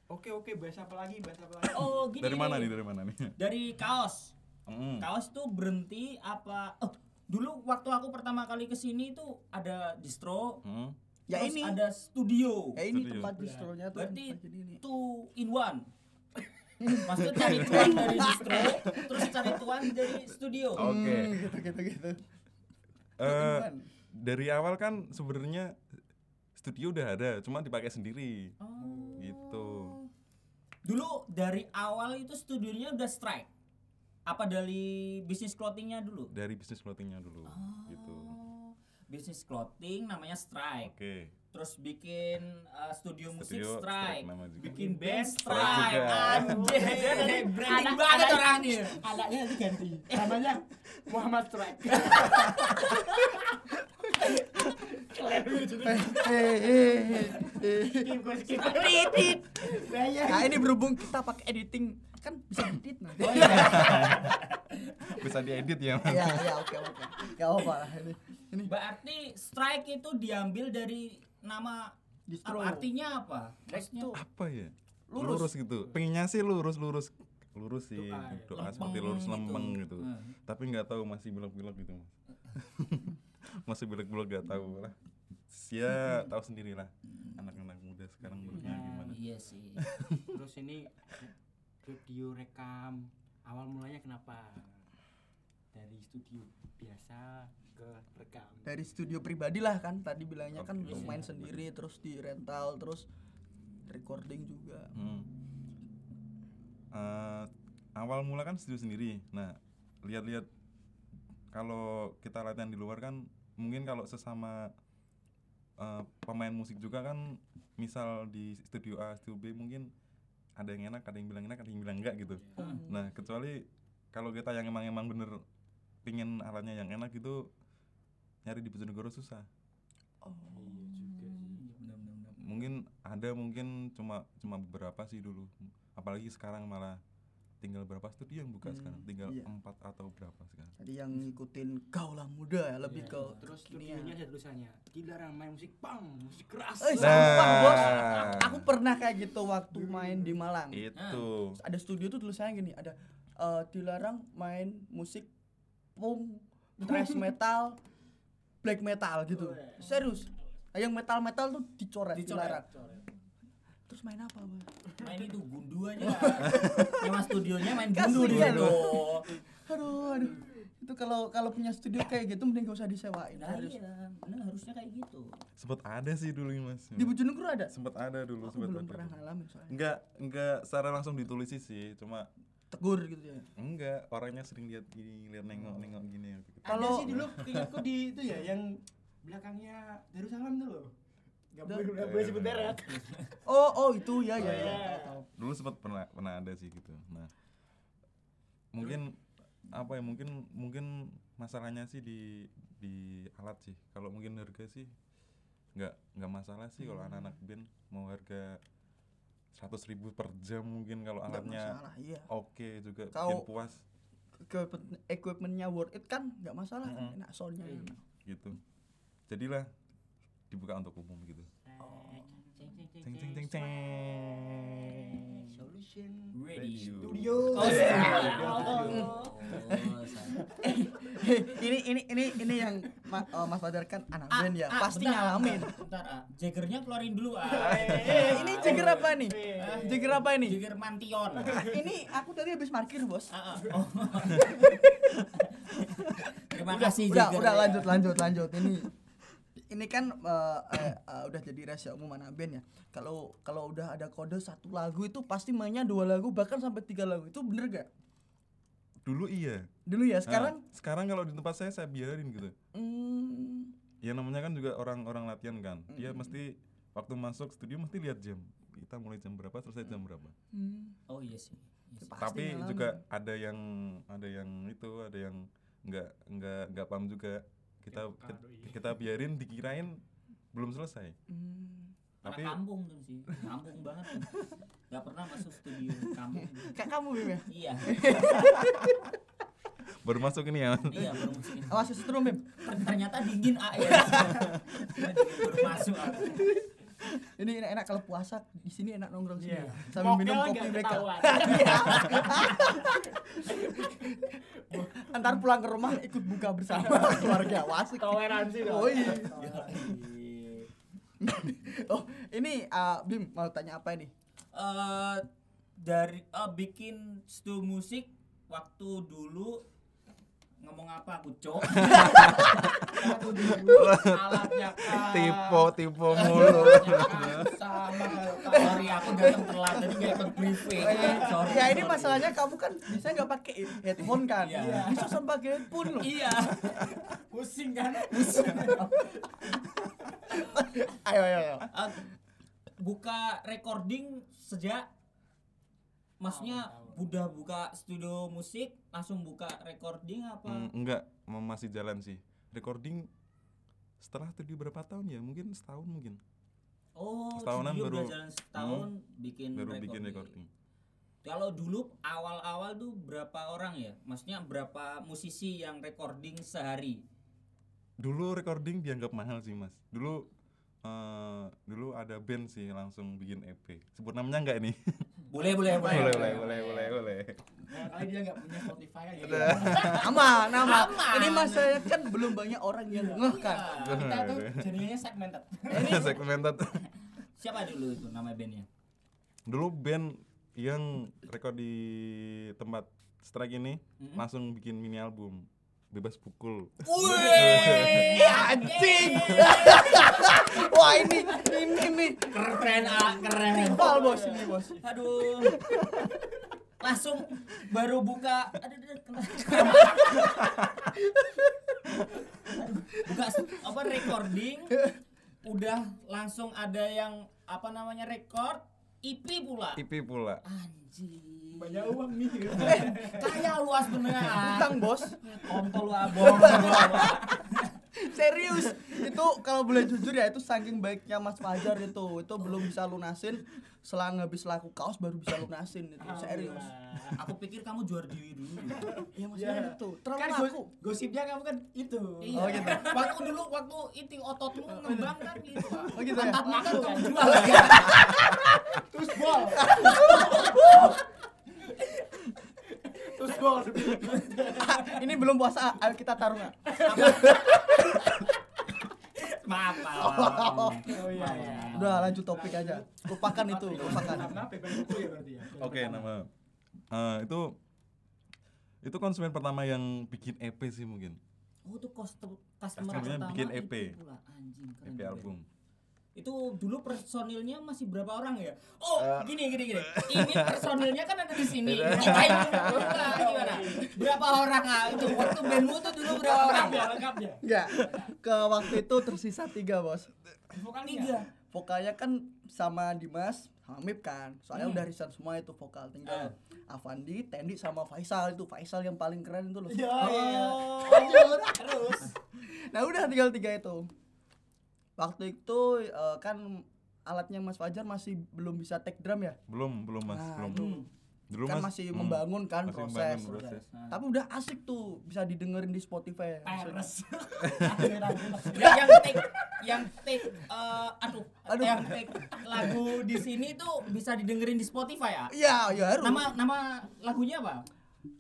Oke oke, bahas apa lagi? Bahas apa lagi? oh, gini. dari mana nih dari mana nih Dari kaos. Mm. Kaos tuh berhenti apa? Oh, dulu waktu aku pertama kali ke sini tuh ada distro. Mm. Ya terus ini. ada studio. Ya ini Studio. tempat distronya tuh. Berarti tempat jadi ini. two in one. Maksudnya cari tuan dari distro, terus cari tuan dari studio. Oke. Hmm, gitu gitu gitu. Eh, Two-in-one. dari awal kan sebenarnya studio udah ada, cuma dipakai sendiri. Oh. Gitu. Dulu dari awal itu studionya udah strike. Apa dari bisnis clothingnya dulu? Dari bisnis clothingnya dulu. Gitu. Oh, Bisnis clothing namanya strike. Oke. Terus bikin uh, studio musik Studio strike. Strike nama juga. Bikin band Strike strike. Anjir, branding Anak- banget anak- orangnya. Anaknya nanti ganti. Namanya Muhammad Strike. Edit. Nah, ya. Nah ini berhubung kita pakai editing kan bisa edit nanti. Oh iya. Bisa diedit ya, Mas? Iya iya oke oke. Gak apa lah ini. Ini Berarti strike itu diambil dari nama distro. apa, artinya apa? Maksudnya Apa ya? Lurus. Lurus, gitu. Pengennya sih lurus-lurus lurus sih Doa, ya. doa seperti lurus gitu. lempeng gitu Hmm. tapi nggak tahu masih belok-belok gitu mas masih belok-belok nggak tahu lah Sia tahu sendiri lah anak-anak muda sekarang beloknya Nah, gimana Iya sih. Terus ini studio rekam awal mulanya kenapa? Dari studio biasa ke rekam. dari studio pribadi lah kan tadi bilangnya kan untuk main sendiri terus di rental terus recording juga Hmm. Eh, awal mula kan studio sendiri. Nah, lihat-lihat kalau kita latihan di luar kan mungkin kalau sesama eh, pemain musik juga kan misal di studio A, studio B mungkin ada yang enak, ada yang bilang enak, ada yang bilang enggak gitu. Hmm. Nah, kecuali kalau kita yang emang emang bener pingin alatnya yang enak gitu nyari di Bojonegoro susah. oh Iya juga sih. Benar-benar. Mungkin ada mungkin cuma cuma beberapa sih dulu. Apalagi sekarang malah tinggal berapa studio yang buka Hmm, sekarang? Tinggal iya. empat atau berapa sekarang? tadi yang ngikutin kaulah muda ya lebih Iya. ke terus studionya ada tulisannya dilarang main musik pang musik keras Eh, Nah. sumpah, bos. Aku pernah kayak gitu waktu main di Malang. Itu. Ada studio tuh tulisannya gini, ada eh, dilarang main musik punk, thrash metal, black metal gitu. Serius. Yang metal-metal tuh dicoret, dilarang. Terus main apa, Bang? Main itu gundu aja. Nyewa studionya main gundu di situ. loh. Aduh, aduh. Itu kalau kalau punya studio kayak gitu mending gak usah disewain. Nah, iya, bener harusnya kayak gitu. Sempat ada sih dulu Mas. Di Bojonegoro ada? Sempat ada dulu, Aku sempat belum ada. pernah ngalamin soalnya. Enggak, enggak secara langsung ditulis sih, cuma Tegur gitu ya. enggak orangnya sering lihat gini, lihat nengok-nengok gini gitu. ada Kalau- sih dulu ingatku di itu ya yang belakangnya Darussalam tuh loh Gak boleh, sebut merek Oh, oh itu ya ya ya. Iya. Dulu sempat pernah pernah ada sih gitu nah mungkin apa ya mungkin mungkin masalahnya sih di di alat sih kalau mungkin harga sih nggak nggak masalah sih kalau anak-anak band mau harga 100.000 ribu per jam mungkin kalau alatnya masalah, iya. oke juga Kau- bikin puas Equipment, equipmentnya worth it kan nggak masalah kan Mm-mm. enak soundnya Iya. enak. gitu jadilah dibuka untuk umum gitu ceng ceng ceng ceng Solution Ready. Studio Oh, studio. ini ini ini ini yang Ma- eh, Mas Fadar kan anak Ah, band ya ah, pasti bentar, ngalamin Bentar, ah. Jaggernya keluarin dulu ah. eh ini jigger apa nih jigger apa ini Jagger Mantion. Ah, ini aku tadi habis parkir bos Ah, ah. Oh. Terima kasih udah, Jagger udah lanjut lanjut lanjut ini ini kan eh, eh, eh, udah jadi rahasia umum anak band ya. Kalau kalau udah ada kode satu lagu itu pasti mainnya dua lagu bahkan sampai tiga lagu. Itu bener gak dulu iya. Dulu ya? Nah, sekarang? sekarang kalau di tempat saya saya biarin gitu. Hmm, ya namanya kan juga orang-orang latihan kan. Dia Mm-mm. mesti waktu masuk studio mesti lihat jam. Kita mulai jam berapa selesai jam berapa. Hmm, Oh iya sih. Iya sih. Pasti tapi juga ada yang ada yang itu ada yang nggak nggak nggak paham juga kita kita, iya. kita biarin dikirain belum selesai hmm. Anak tapi kampung tuh sih. Kampung banget. tuh. Gak pernah masuk studio kampung. kayak kamu Bim ya Iya. baru masuk ini ya Iya, baru masukin. awas setrum Bim Ter- Ternyata dingin ah ya. baru masuk ah. Ini enak, enak kalau puasa di sini enak nongkrong sini. Iya. ya. sambil minum Mokel kopi mereka. antar pulang ke rumah ikut buka bersama keluarga. Wasik. Toleransi dong. Oh iya. Oh ini uh, Bim mau tanya apa ini? Eh, dari eh, bikin stu musik waktu dulu ngomong apa aku cok alatnya kan tipe tipe mulu. kan sama sorry aku datang telat jadi nggak ikut briefing. Sorry ya ini masalahnya kamu kan bisa nggak pakai headphone kan? Iya. bisa sama pakai headphone loh. Iya. Pusing kan? Ayo ayo, ayo. Eh, buka recording sejak maksudnya. Udah buka studio musik langsung buka recording apa? Hmm, enggak masih jalan sih. Recording setelah studio berapa tahun ya? Mungkin setahun mungkin. Oh Setahunan baru- udah jalan setahun bikin baru recording. bikin recording. Kalau dulu awal-awal tuh berapa orang ya? Maksudnya berapa musisi yang recording sehari? Dulu recording dianggap mahal sih mas. Dulu eh, dulu ada band sih langsung bikin EP. Sebut namanya enggak ini? Boleh, boleh, boleh. boleh, boleh, boleh, boleh, boleh. Nah, kali dia nggak punya Spotify kan ya. aman Aman. ini masa kan belum banyak orang yang ngeh kan Iya, Kita tuh jadinya segmented. Segmented. Siapa dulu itu nama bandnya? Dulu band yang rekod di tempat strike ini langsung bikin mini album bebas pukul. Wih, anjing. Wah ini ini nih keren ah, keren. Wah, bos ini bos. Aduh. Langsung baru buka. Aduh, aduh, kena- buka apa recording. Udah langsung ada yang apa namanya record IP pula. EP pula. Anjing. Banyak uang nih. Kaya luas bener. utang bos Kontol lu abong. itu kalau boleh jujur ya itu saking baiknya Mas Fajar itu itu belum bisa lunasin selang habis laku kaos baru bisa lunasin itu serius Aku pikir kamu juara diri dulu. iya maksudnya itu terlalu Kan laku gos- gosipnya kamu kan itu. Iya. Oh, gitu. Waktu dulu waktu itu ototmu ngembang kan gitu. Pak. Oh, gitu ya? Kamu jual. Terus bol. Terus bol. ini belum puasa ayo kita taruhan Maaf. Pak. Oh iya iya. udah lanjut topik aja lupakan itu lupakan. Oke, nama eh, itu itu konsumen pertama yang bikin EP sih mungkin. Oh itu custom customer Customernya pertama bikin itu EP. pula. Anjing keren. EP album. Itu dulu personilnya masih berapa orang ya? Oh, Eh. gini gini gini. Ini personilnya kan ada di sini. Kita gimana? Berapa orang ah? Itu waktu bandmu tuh dulu berapa orang? Lengkap ya, lengkap ya. enggak ke waktu itu tersisa tiga bos Vokalnya. Tiga. vokalnya kan sama Dimas sama Mip kan soalnya Hmm. udah resign semua itu vokal tinggal Avandi, Tendi sama Faisal itu Faisal yang paling keren itu loh Iya iya. Oh. Lanjut terus. nah udah tinggal tiga itu waktu itu eh, kan alatnya Mas Fajar masih belum bisa take drum ya Belum, belum Mas, Nah, belum. itu. Dulu kan Mas masih hmm, membangun kan masih proses. membangun proses. Nah. tapi udah asik tuh bisa didengerin di Spotify Peres. yang yang take yang take eh, aduh, Aduh. yang take lagu di sini tuh bisa didengerin di Spotify ya? iya ya harus Nama nama lagunya apa?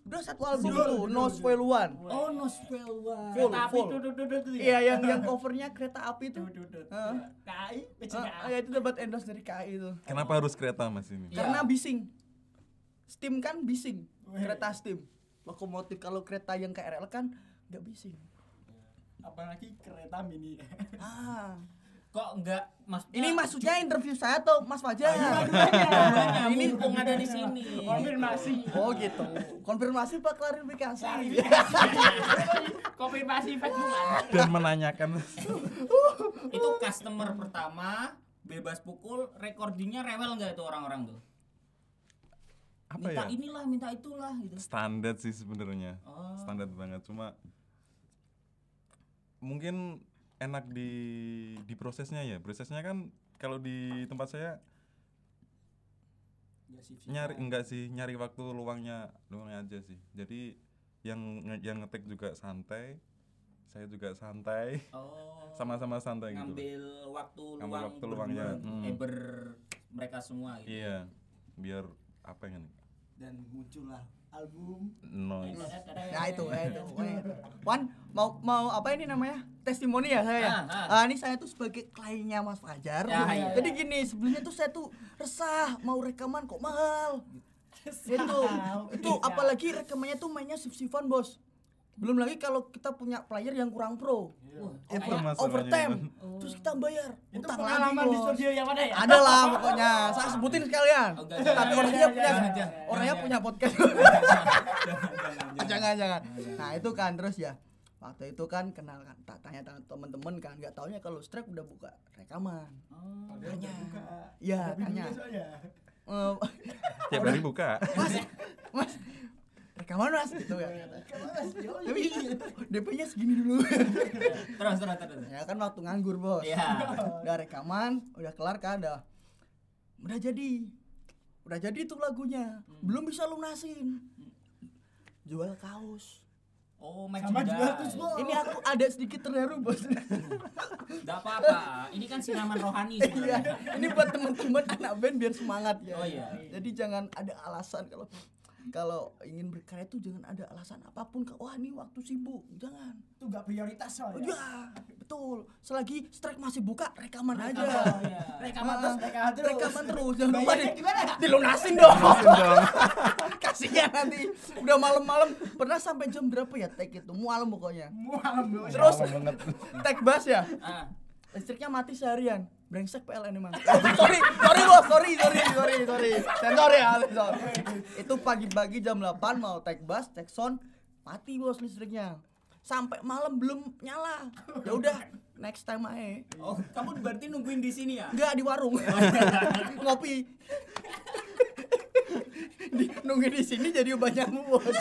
Udah satu album Judul, tuh No. Spell One Oh, No Spell One. Full, Kereta api full. tuh tuh tuh. iya yang yang covernya kereta api tuh. Heeh. KAI, Ah, PCKA. ya itu dapat endorse dari KAI itu Kenapa harus kereta Mas ini? Iya. karena bising steam kan bising kereta steam lokomotif kalau kereta yang KRL kan nggak bising Apalagi kereta mini. ah Kok enggak Mas? ini maksudnya interview saya tuh Mas Fajar Dua-duanya ini mumpung ada di sini. Konfirmasi. oh gitu konfirmasi pak klarifikasi Konfirmasi Facebook. Dan menanyakan Itu customer pertama bebas pukul recordingnya rewel nggak itu orang-orang tuh? apa minta ya? inilah, minta itulah gitu. Standar sih sebenarnya. Oh. Standar banget cuma mungkin enak di di prosesnya ya. Prosesnya kan kalau di tempat saya Ya, sip, sip. nyari enggak sih nyari waktu luangnya luangnya aja sih jadi yang yang ngetek juga santai saya juga santai Oh. sama-sama santai gitu ngambil waktu Ngambil luang waktu luangnya, hmm. eh ber mereka semua gitu. iya biar apa ya nih Dan muncullah album. noise nah itu eh, itu eh. Wan mau mau apa ini namanya? Testimoni ya saya ya? Ah, ah. Ah, ini saya tuh sebagai kliennya Mas Fajar. Ya, iya, jadi gini sebelumnya tuh saya tuh resah mau rekaman kok mahal. Itu itu apalagi rekamannya tuh mainnya sif-sifan bos. Belum lagi kalau kita punya player yang kurang pro Wah, Over- overtime. Itu? terus kita bayar. Itu utang pengalaman lagi di studio yang mana ya? ada lah pokoknya. Saya sebutin sekalian. Oh, enggak, tapi orangnya punya orangnya jangan. punya podcast. jangan, jangan. Jangan nah itu kan terus ya waktu itu kan kenal kan tak tanya tanya temen-temen kan nggak taunya kalau strike udah buka rekaman. Oh. Buka. Iya, tanya. Eh, tiap hari buka. Mas mas rekaman mas gitu ya tapi DP-nya segini dulu terus terus terus. ya kan waktu nganggur bos Iya. udah rekaman udah kelar kan udah udah jadi udah jadi tuh lagunya belum bisa lunasin jual kaos Oh, Sama juga terus, Bos. Ini aku ada sedikit terharu bos. Enggak apa-apa. Ini kan siraman rohani Iya, ini buat teman-teman anak band biar semangat ya. Oh, iya. Jadi jangan ada alasan kalau kalau ingin berkarya itu jangan ada alasan apa pun. Wah ini waktu sibuk, jangan. Itu gak prioritas Oh, soalnya. ya, betul. Selagi strike masih buka, rekaman aja. Oh, iya. Rekaman Ah, terus, rekaman terus. Rekaman terus. Jangan lupa di- dilunasin dong. Kasihan nanti. Udah malam-malam. Pernah sampai jam berapa ya take itu? Malam pokoknya. Mualam bos. Terus take bass ya. Ah, listriknya mati seharian brengsek PLN emang sorry sorry bos. Sorry sorry sorry sorry. Sensor ya sensor. Itu pagi-pagi jam 8 mau take bass take sound. Mati bos listriknya. Sampai malam belum nyala. Ya udah next time aja. Oh, kamu berarti nungguin di sini ya? enggak di warung. Ngopi. Di, nunggu di sini jadi banyak bos.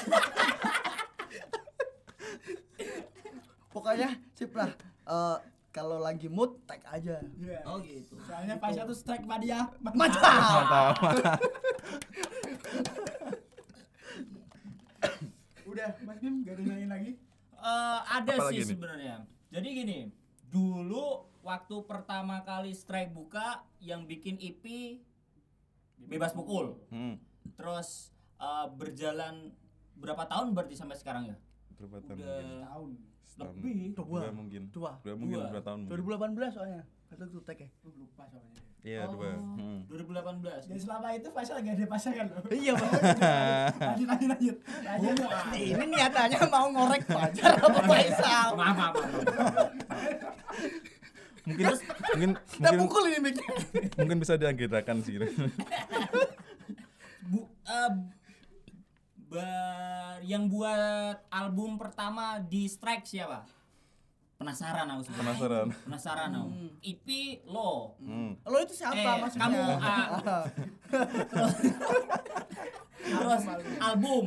Pokoknya sip lah. Eh, kalau lagi mood tag aja Iya. Oh gitu. Soalnya pas satu strike sama dia. mantap Udah, Mas Bim gak ada nanya lagi. Eh, ada Apa sih sebenarnya. Jadi gini, dulu waktu pertama kali strike buka yang bikin EP bebas pukul. Hmm. Terus eh, berjalan berapa tahun berarti sampai sekarang ya? Berapa tahun Udah mungkin? Tahun. Lebih. Dua mungkin. Dua. Dua mungkin Dua. dua tahun. mungkin. 2018 soalnya kata tuh tag ya Lu lupa soalnya. Iya, dua. Hmm. 2018. Dan selama itu Faisal gak ada pasangan loh. iya Lanjut, lanjut, lanjut. Lanjut. Ini niatannya mau ngorek pacar apa Faisal Maaf, maaf. Mungkin mungkin kita mungkin pukul ini mungkin bisa diagerakan sih. Bu, eh, ba- yang buat album pertama di Strike siapa? Penasaran aku sebenarnya. Penasaran. Penasaran aku. EP lo. Hmm. lo itu siapa Eh, maksudnya kamu ah, terus album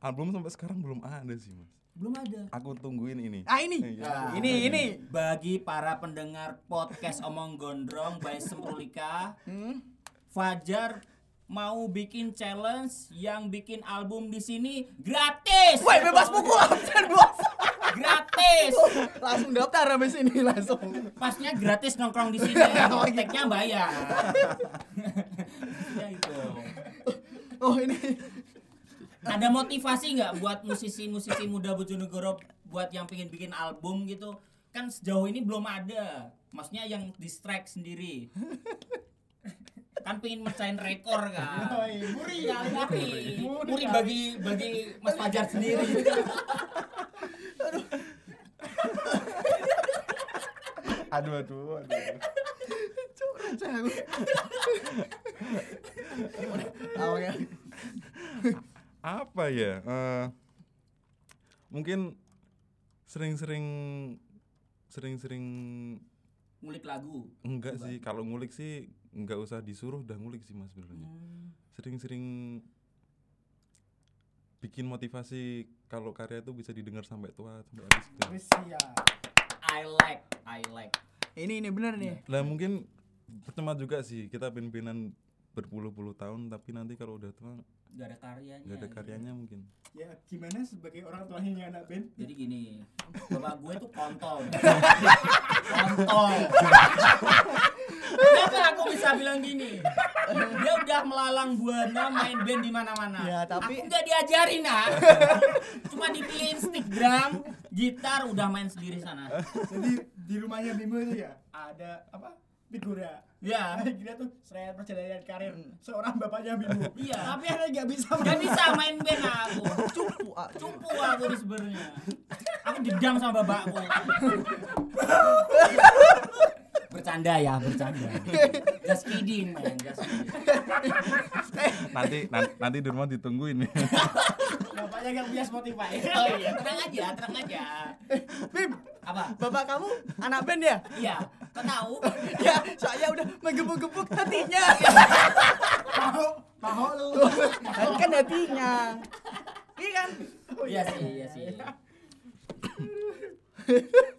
Album sampai sekarang belum ada sih, Mas. belum ada. Aku tungguin ini. ah ini Iya. ini ini Bagi para pendengar podcast Omong Gondrong by Semprulika, Hmm? Fajar mau bikin challenge yang bikin album di sini gratis. Woi bebas pukul absen bos Gratis. langsung daftar habis ini langsung Pasnya gratis nongkrong di sini. Oh, iya. Teknya bayar. ya itu. oh ini Ada motivasi nggak buat musisi-musisi muda Bojonegoro buat yang pengen bikin album gitu? Kan sejauh ini belum ada. Maksudnya yang di strike sendiri. Kan pengen mecahin rekor kan. Oi, muri ya, Muri, muri. muri bagi bagi Mas Fajar sendiri. Aduh, aduh, aduh. awalnya Apa ya? Eh, mungkin sering-sering sering-sering Ngulik lagu. enggak sih kalau ngulik sih enggak usah disuruh udah ngulik sih mas sebenarnya sering-sering bikin motivasi kalau karya itu bisa didengar sampai tua sampai habis gitu. Wis ya. I like, I like. ini ini bener nih lah mungkin percuma juga sih kita pimpinan berpuluh-puluh tahun tapi nanti kalau udah tua Gak ada karyanya. nggak ada karyanya mungkin Ya gimana sebagai orang tuanya yang anak band? Jadi gini, bapak gue tuh kontol. kontol. Kenapa aku bisa bilang gini? Dia udah melalang buana main band di mana-mana. Ya, tapi- aku nggak diajarin ah. Cuma dipilihin stick drum, gitar udah main sendiri sana. Jadi di rumahnya Bimo itu ya ada apa? Figura. Ya, Kira tuh seret perjalanan karir seorang bapaknya Bimo. Iya. Tapi ada nggak bisa. nggak bisa main band aku. cupu. Cupu aku di sebenarnya. Aku dendam sama bapakku. bercanda ya, bercanda. Just kidding, man. Just kidding. nanti nan- nanti di rumah ditungguin nih Bapaknya nggak punya Spotify. Oh iya, tenang aja, tenang aja. Bim Apa? bapak kamu anak band ya Iya, kau tahu? ya saya udah menggebuk-gebuk hatinya Tahu, tahu lu. kan hatinya iya kan Iya sih, iya sih.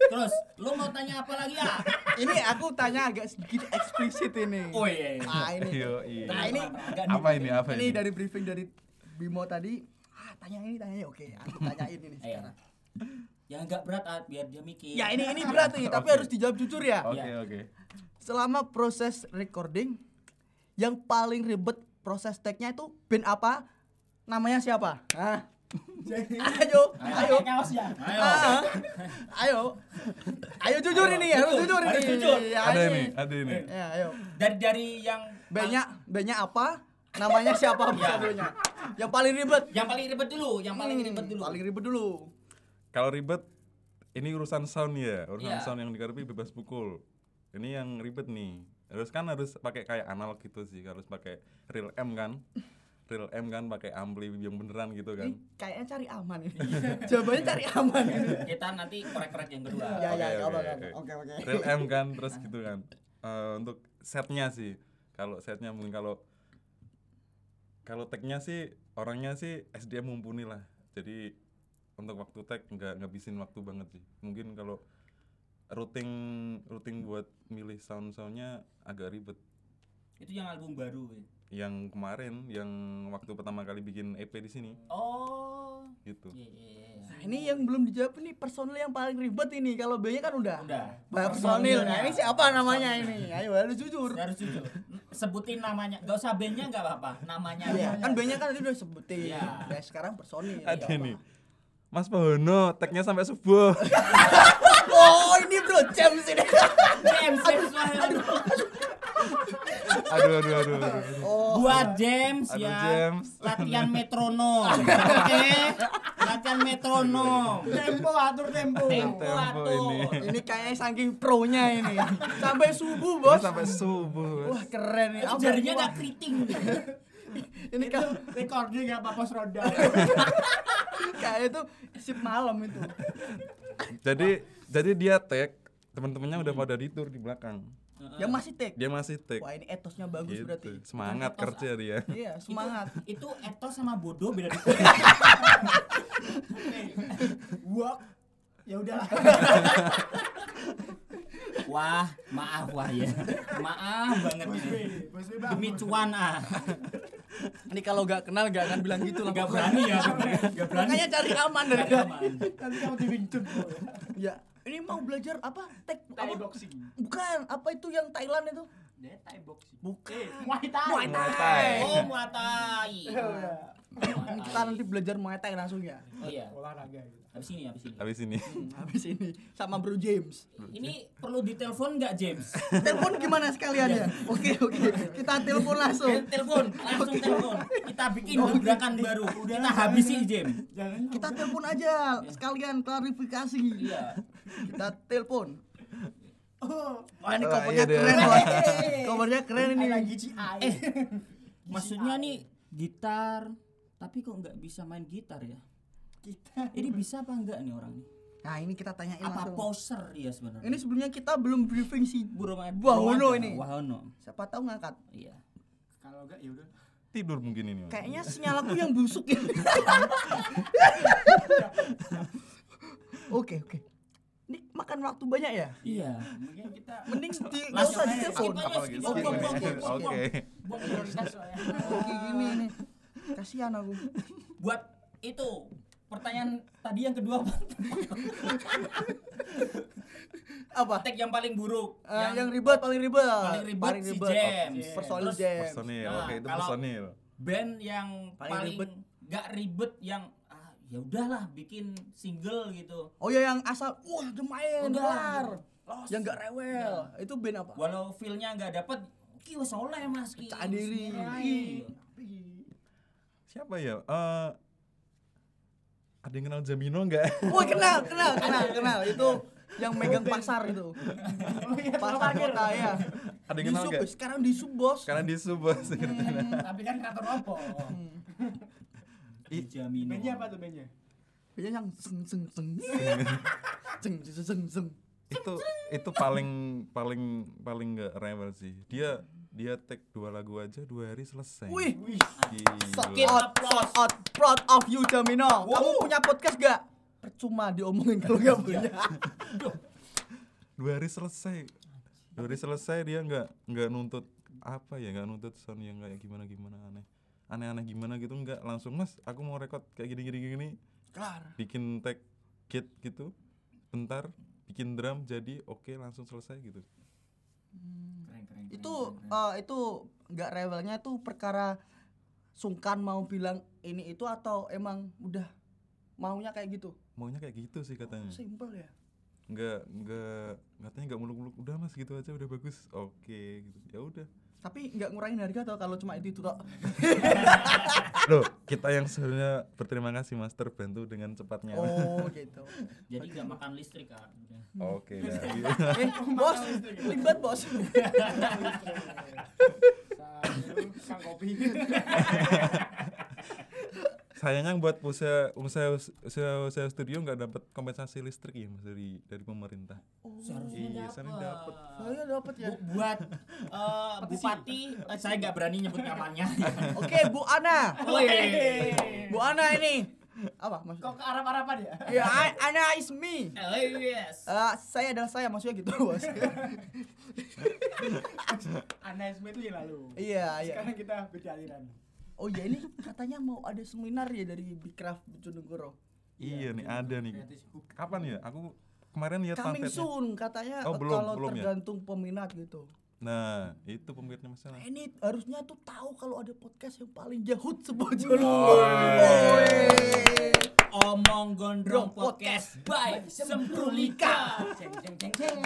Terus, lu mau tanya apa lagi ya? ini aku tanya agak sedikit eksplisit ini Oh iya. iya. nah ini Yo, iya. nah ini apa ini apa ini ini dari briefing dari Bimo tadi ah, tanya ini tanya ini oke aku tanyain ini sekarang Ya enggak berat ah, biar dia mikir. ya ini ini berat nih tapi Oke. harus dijawab jujur ya Oke Iya. oke. selama proses recording yang paling ribet proses tag-nya itu band apa namanya siapa ah ayo ayo ya Ayo. Ah, ayo ayo jujur ini harus jujur ini harus jujur. Ya, Ada ini. ada ini. ya ayo Dari dari yang bandnya bandnya apa namanya siapa personilnya yang paling ribet yang paling ribet dulu, yang paling Hmm, ribet dulu. paling ribet dulu Kalau ribet ini urusan sound ya, urusan Iya. sound yang dikarepi bebas pukul. Ini yang ribet nih. Harus kan harus pakai kayak analog gitu sih, harus pakai real M kan. Real M kan pakai ampli yang beneran gitu kan. Ini kayaknya cari aman ini jawabannya cari aman ini Kita nanti korek-korek yang kedua. ya ya Oke, oke, Real M kan terus gitu kan. Eh, untuk setnya sih, kalau setnya mungkin kalau kalau tagnya sih orangnya sih SDM mumpuni lah. Jadi untuk waktu tag nggak ngabisin waktu banget sih. Mungkin kalau routing routing buat milih sound soundnya agak ribet. Itu yang album baru. Wei. Yang kemarin, yang waktu pertama kali bikin EP di sini, Oh. gitu. Iya, iya, iya. Nah, ini yang belum dijawab ini personil yang paling ribet ini kalau B-nya kan udah Udah. personil nah Personilnya. ini siapa namanya ini ayo harus jujur Harus jujur. Sebutin namanya. Gak usah bandnya nggak apa-apa. Namanya. Iya, aja. kan B-nya kan tadi udah sebutin Iya. ya sekarang personil Ada nih. Mas Pohono, tagnya sampai subuh. oh ini bro James ini James, James Wahyudi. Aduh, aduh, aduh, aduh. oh Buat James Aduh, ya. James. Latihan metronom. Oke. Latihan metronom. tempo atur tempo Tempo Tempo atur. ini. ini kayaknya saking pro-nya ini sampai subuh Ini bos sampai subuh. Bos. wah keren nih Apa? jarinya nggak keriting. ini kan recording gak apa pos roda kayak itu sip malam itu Jadi jadi dia tag, teman-temannya udah pada tidur di belakang. Yang masih take Dia masih tag. wah ini etosnya bagus Gitu. berarti Semangat Etos, kerja dia. iya semangat Itu etos sama bodoh beda dikit. walk ya udahlah Wah, maaf wah ya. Maaf banget B ini. Demi cuan ah. ini kalau gak kenal gak akan bilang gitu lah Gak berani ya, gak berani. makanya cari aman dari nanti kamu di Wing Chun bro. ya ini mau belajar apa? Tek Thai apa? boxing. Bukan apa itu yang Thailand itu? Dia Thai boxing. Bukan. Eh Muay Thai. Muay Muay Thai. Oh, Muay Thai. Kita nanti belajar Muay Thai langsung ya. Oh iya. olahraga gitu Habis ini, habis ini. Habis ini. Hmm, habis ini. Sama Bro James. Ini perlu ditelepon nggak James? telepon gimana sekalian ya? Oke oke. Kita telepon langsung. Eh, Telepon, langsung telepon. Kita bikin gebrakan baru. Kita habisi James. jangan kita telepon aja. Sekalian klarifikasi. Iya. kita telepon. Oh. Wah ini Wah, covernya iya keren bos covernya keren ini. Lagi GI Eh, Maksudnya nih gitar, tapi kok nggak bisa main gitar ya? Kita. Ini bisa apa enggak nih orang nih? nah ini kita tanyain Apa langsung. poser dia sebenarnya? ini sebelumnya kita belum briefing si Buro Wahono ini. Wahono. siapa tahu ngangkat. Iya. kalau enggak ya udah. Tidur mungkin ini. Kayaknya sinyal aku yang busuk ya. Oke oke. Ini makan waktu banyak ya? Iya. mungkin kita mending di Langsung usah aja, skip Oke, oke, oke gini nih kasihan aku. Buat itu pertanyaan tadi yang kedua apa? apa Tag yang paling buruk. Eh, yang, ribet paling ribet paling ribet si James. personil Terus James Personil. Nah, Oke, itu kalau- personil. band yang Paling paling, ribet. nggak ribet yang ah, ya udahlah bikin single gitu. oh ya yang asal wah udah main Udah, kelar los. yang nggak rewel itu band apa Walau feel-nya nggak dapet, ki wes oleh mas ki. Percaya diri. Iya. Siapa ya? Eh ada yang kenal Jamino enggak? Wah kenal, kenal, kenal, kenal. Itu yang megang pasar itu. oh iya Pasar kota ya. Ada yang kenal sub, enggak? sekarang di sub bos. Karena di sub bos. tapi kan kreator opo Jamino. bandnya apa tuh bandnya Biasanya yang seng seng seng. Seng seng seng seng. itu itu paling paling paling enggak rewel sih. Dia dia tag dua lagu aja dua hari selesai. Wih, wih Gila. out, shout out, proud of you Jamino. Kamu punya podcast gak? Percuma diomongin kalau gak punya. Dua hari selesai. Dua hari selesai dia nggak nggak nuntut apa ya nggak nuntut sound yang kayak gimana gimana aneh aneh-aneh gimana gitu enggak langsung mas aku mau rekod kayak gini gini gini Kelar. bikin tag gate gitu bentar bikin drum jadi oke langsung selesai gitu keren, itu eh, itu nggak rewelnya itu perkara sungkan mau bilang ini itu atau emang udah maunya kayak gitu? Maunya kayak gitu sih katanya. Simple ya? Nggak nggak katanya nggak muluk-muluk. Udah mas gitu aja udah bagus. Oke gitu. Ya udah tapi nggak ngurangin harga atau kalau cuma itu itu tok loh kita yang sebenarnya berterima kasih mas terbantu dengan cepatnya. Oh gitu. Jadi nggak makan listrik kan. Oke dah eh bos limbat bos. Kopi. sayangnya buat usaha usaha usaha, usaha studio nggak dapat kompensasi listrik ya mas dari dari pemerintah Seharusnya Iya, seharusnya dapat. saya dapat ya Bu- buat eh, bupati eh, saya nggak berani nyebut namanya. oke Bu Ana Woi. Bu Ana ini apa Kok maksudnya ke Arab-Araban ya? ya I- Ana is me Oh, yes. Eh, saya adalah saya maksudnya gitu bos Analisme itu yang lalu. iya iya Sekarang kita beda aliran. Oh iya ini katanya mau ada seminar ya dari Bikraf Bojonegoro iya nih ada nih Gratis hub. kapan ya aku kemarin lihat coming pamfletnya soon katanya Oh, belum, kalau belum ya? tergantung peminat gitu nah itu pemirnya masalah ini harusnya tuh tahu kalau ada podcast yang paling jahut Oh, sebojolongo Omong Gondrong Podcast by Semprulika. Ceng ceng ceng ceng.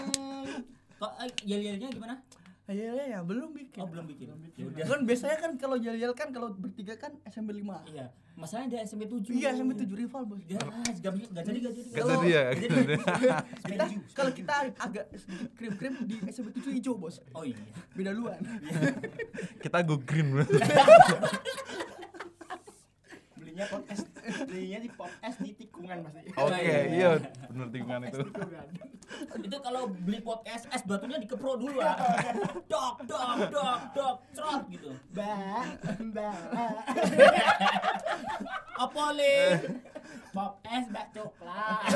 Kok eh, yel-yelnya gimana? Iya ya, ya, belum bikin. Oh, belum bikin. Ya udah. Kan biasanya kan kalau yel-yel kan kalau bertiga kan SMP 5. Iya. Masalahnya ada SMP 7. Iya, SMP 7 rival, Bos. Gas, gak, gak jadi, gak jadi. Gak Kalau- jadi ya Jadi. Jadi. Kita kalau kita agak sedikit krim-krim di SMP 7 hijau, Bos. Oh iya. Beda luan. kita go green Belinya podcast. Belinya di podcast di tikungan pasti. oke iya. iya bener tikungan itu Tikungan. Itu kalau beli podcast es batunya dikepro dulu ah. Dok, dok, dok, dok, cerot gitu. Mbak, mbak. Apa le? Pop es bak coklat.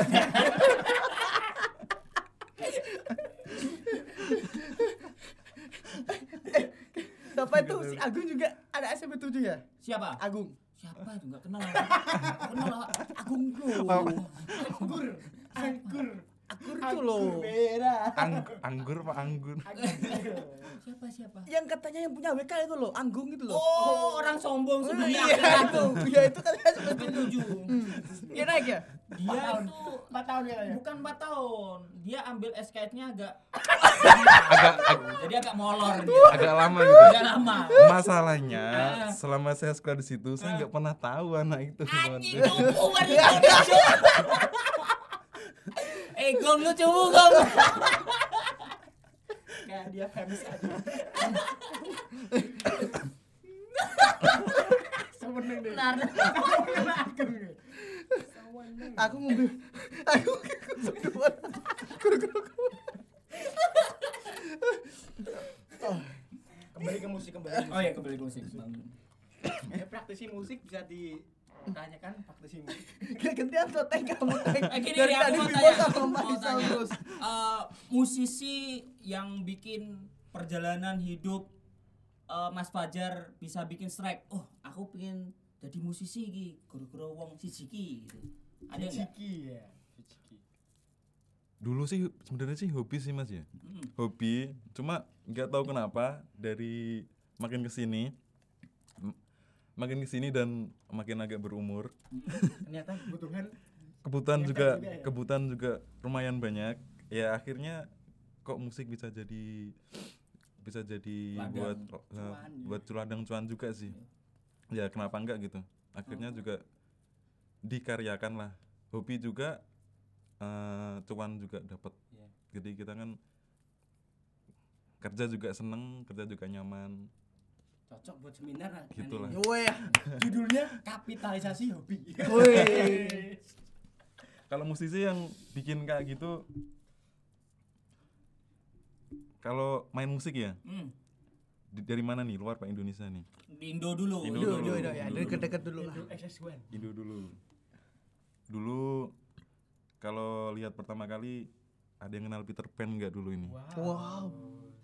Siapa itu? Si Agung juga ada SMP 7 ya? Siapa? Agung. Siapa itu enggak kenal. Kenal lah. Agung bro. Anggur. Anggur. Agung itu loh. Merah. Ang anggur pak anggur Siapa siapa? Yang katanya yang punya WK itu loh, Anggung itu loh. Oh, orang sombong Oh, sedunia iya itu. tuh. Iya itu katanya 7. 7. Iya naik ya? Dia tahun. itu Empat tahun ya ya. bukan 4 tahun. Dia ambil SKS-nya agak agak ag- jadi agak molor dia. agak lama gitu Agak lama. masalahnya Ah. selama saya sekolah di situ saya nggak pernah tahu anak itu Anjing itu Eh, gong lucu gong. Kayak dia famous aja. Semeneng deh. Benar. Aku ngambil aku kedua. Kembali ke musik kembali. ke Oh ya kembali ke musik. Ya, praktisi musik bisa ditanyakan praktisi musik. Gantian tuh teh kamu teh. Eh, gini, Dari aku tadi Bimo tanya. sama tanya. terus. Eh, musisi yang bikin perjalanan hidup eh, Mas Fajar bisa bikin strike. Oh, aku pengen jadi musisi ki, guru-guru wong siji ki gitu. Ada enggak? Ya. Dulu sih sebenarnya sih hobi sih mas ya Hmm. hobi cuma nggak tahu kenapa dari makin ke sini makin ke sini dan makin agak berumur. Ternyata kebutuhan. Kebutuhan juga juga ya? kebutuhan juga lumayan banyak. Ya akhirnya kok musik bisa jadi bisa jadi Ladang buat eh, cuan, ya. buat ladang cuan juga sih. Ya kenapa enggak gitu? Oh. akhirnya juga dikaryakan lah. Hobi juga eh, cuan juga dapat. Iya. jadi kita kan kerja juga seneng kerja juga nyaman cocok buat seminar lah. Gitu lah. Judulnya kapitalisasi hobi. Kalau musisi yang bikin kayak gitu kalau main musik ya Hmm. di- dari mana nih luar pak Indonesia nih Di Indo dulu. Indo Duh, dulu. duh, duh, ya, Indo deket-deket dulu lah. Indo XS1. Indo dulu dulu kalau lihat pertama kali ada yang kenal Peter Pan nggak dulu ini Wow.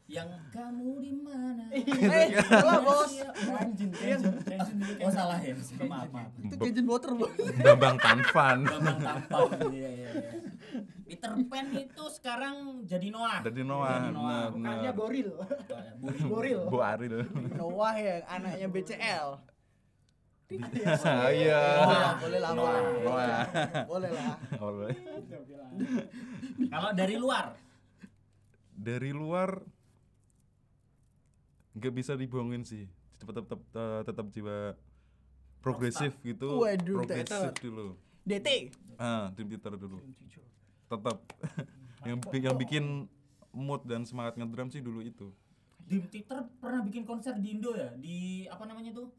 Yang kamu di mana? Eh, salah bos. Kenjin, Iya. kenjin, kenjin Oh salah ya, maaf maaf. Itu Kenjin Water bos. Bambang Tanfan Bambang tampak. Iya iya iya. Peter Pan itu sekarang jadi Noah. Noah Jadi Noah. benar Bukannya Boril. Boril. Bu Aril Noah yang anaknya BCL. oh iya Boleh lah, boleh lah. Noah Noah Boleh lah. Alright. Kalau dari luar, dari luar nggak bisa dibohongin sih tetap tetap eh, tetap jiwa progresif gitu Waduh, progresif dulu DT. ah Dream Theater dulu tetap yang yang bikin mood dan semangat ngedrum sih dulu itu Dream Theater pernah bikin konser di Indo ya di apa namanya tuh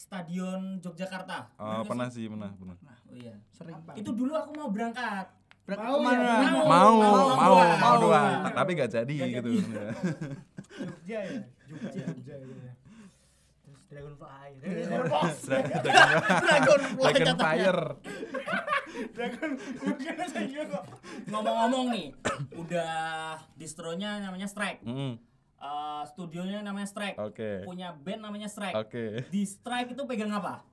Stadion Yogyakarta. Nggak pernah sih pernah pernah Oh iya. Sering. Itu dulu aku mau berangkat. Berangkat Mau ke mana? ya? Mau. mau mau, mau mau, mau, mau. doang Ta- tapi gak jadi Nggak gitu Jogja ya. Jogja, Jogja gitu ya. Terus Dragonfly. Dragon Dragonfly Dragon katanya. Fire Dragon bukan saya. Ngomong-ngomong nih, udah distronya namanya Strike. Mm, Eh, studionya namanya Strike. oke Punya band namanya Strike. oke Di Strike itu pegang apa?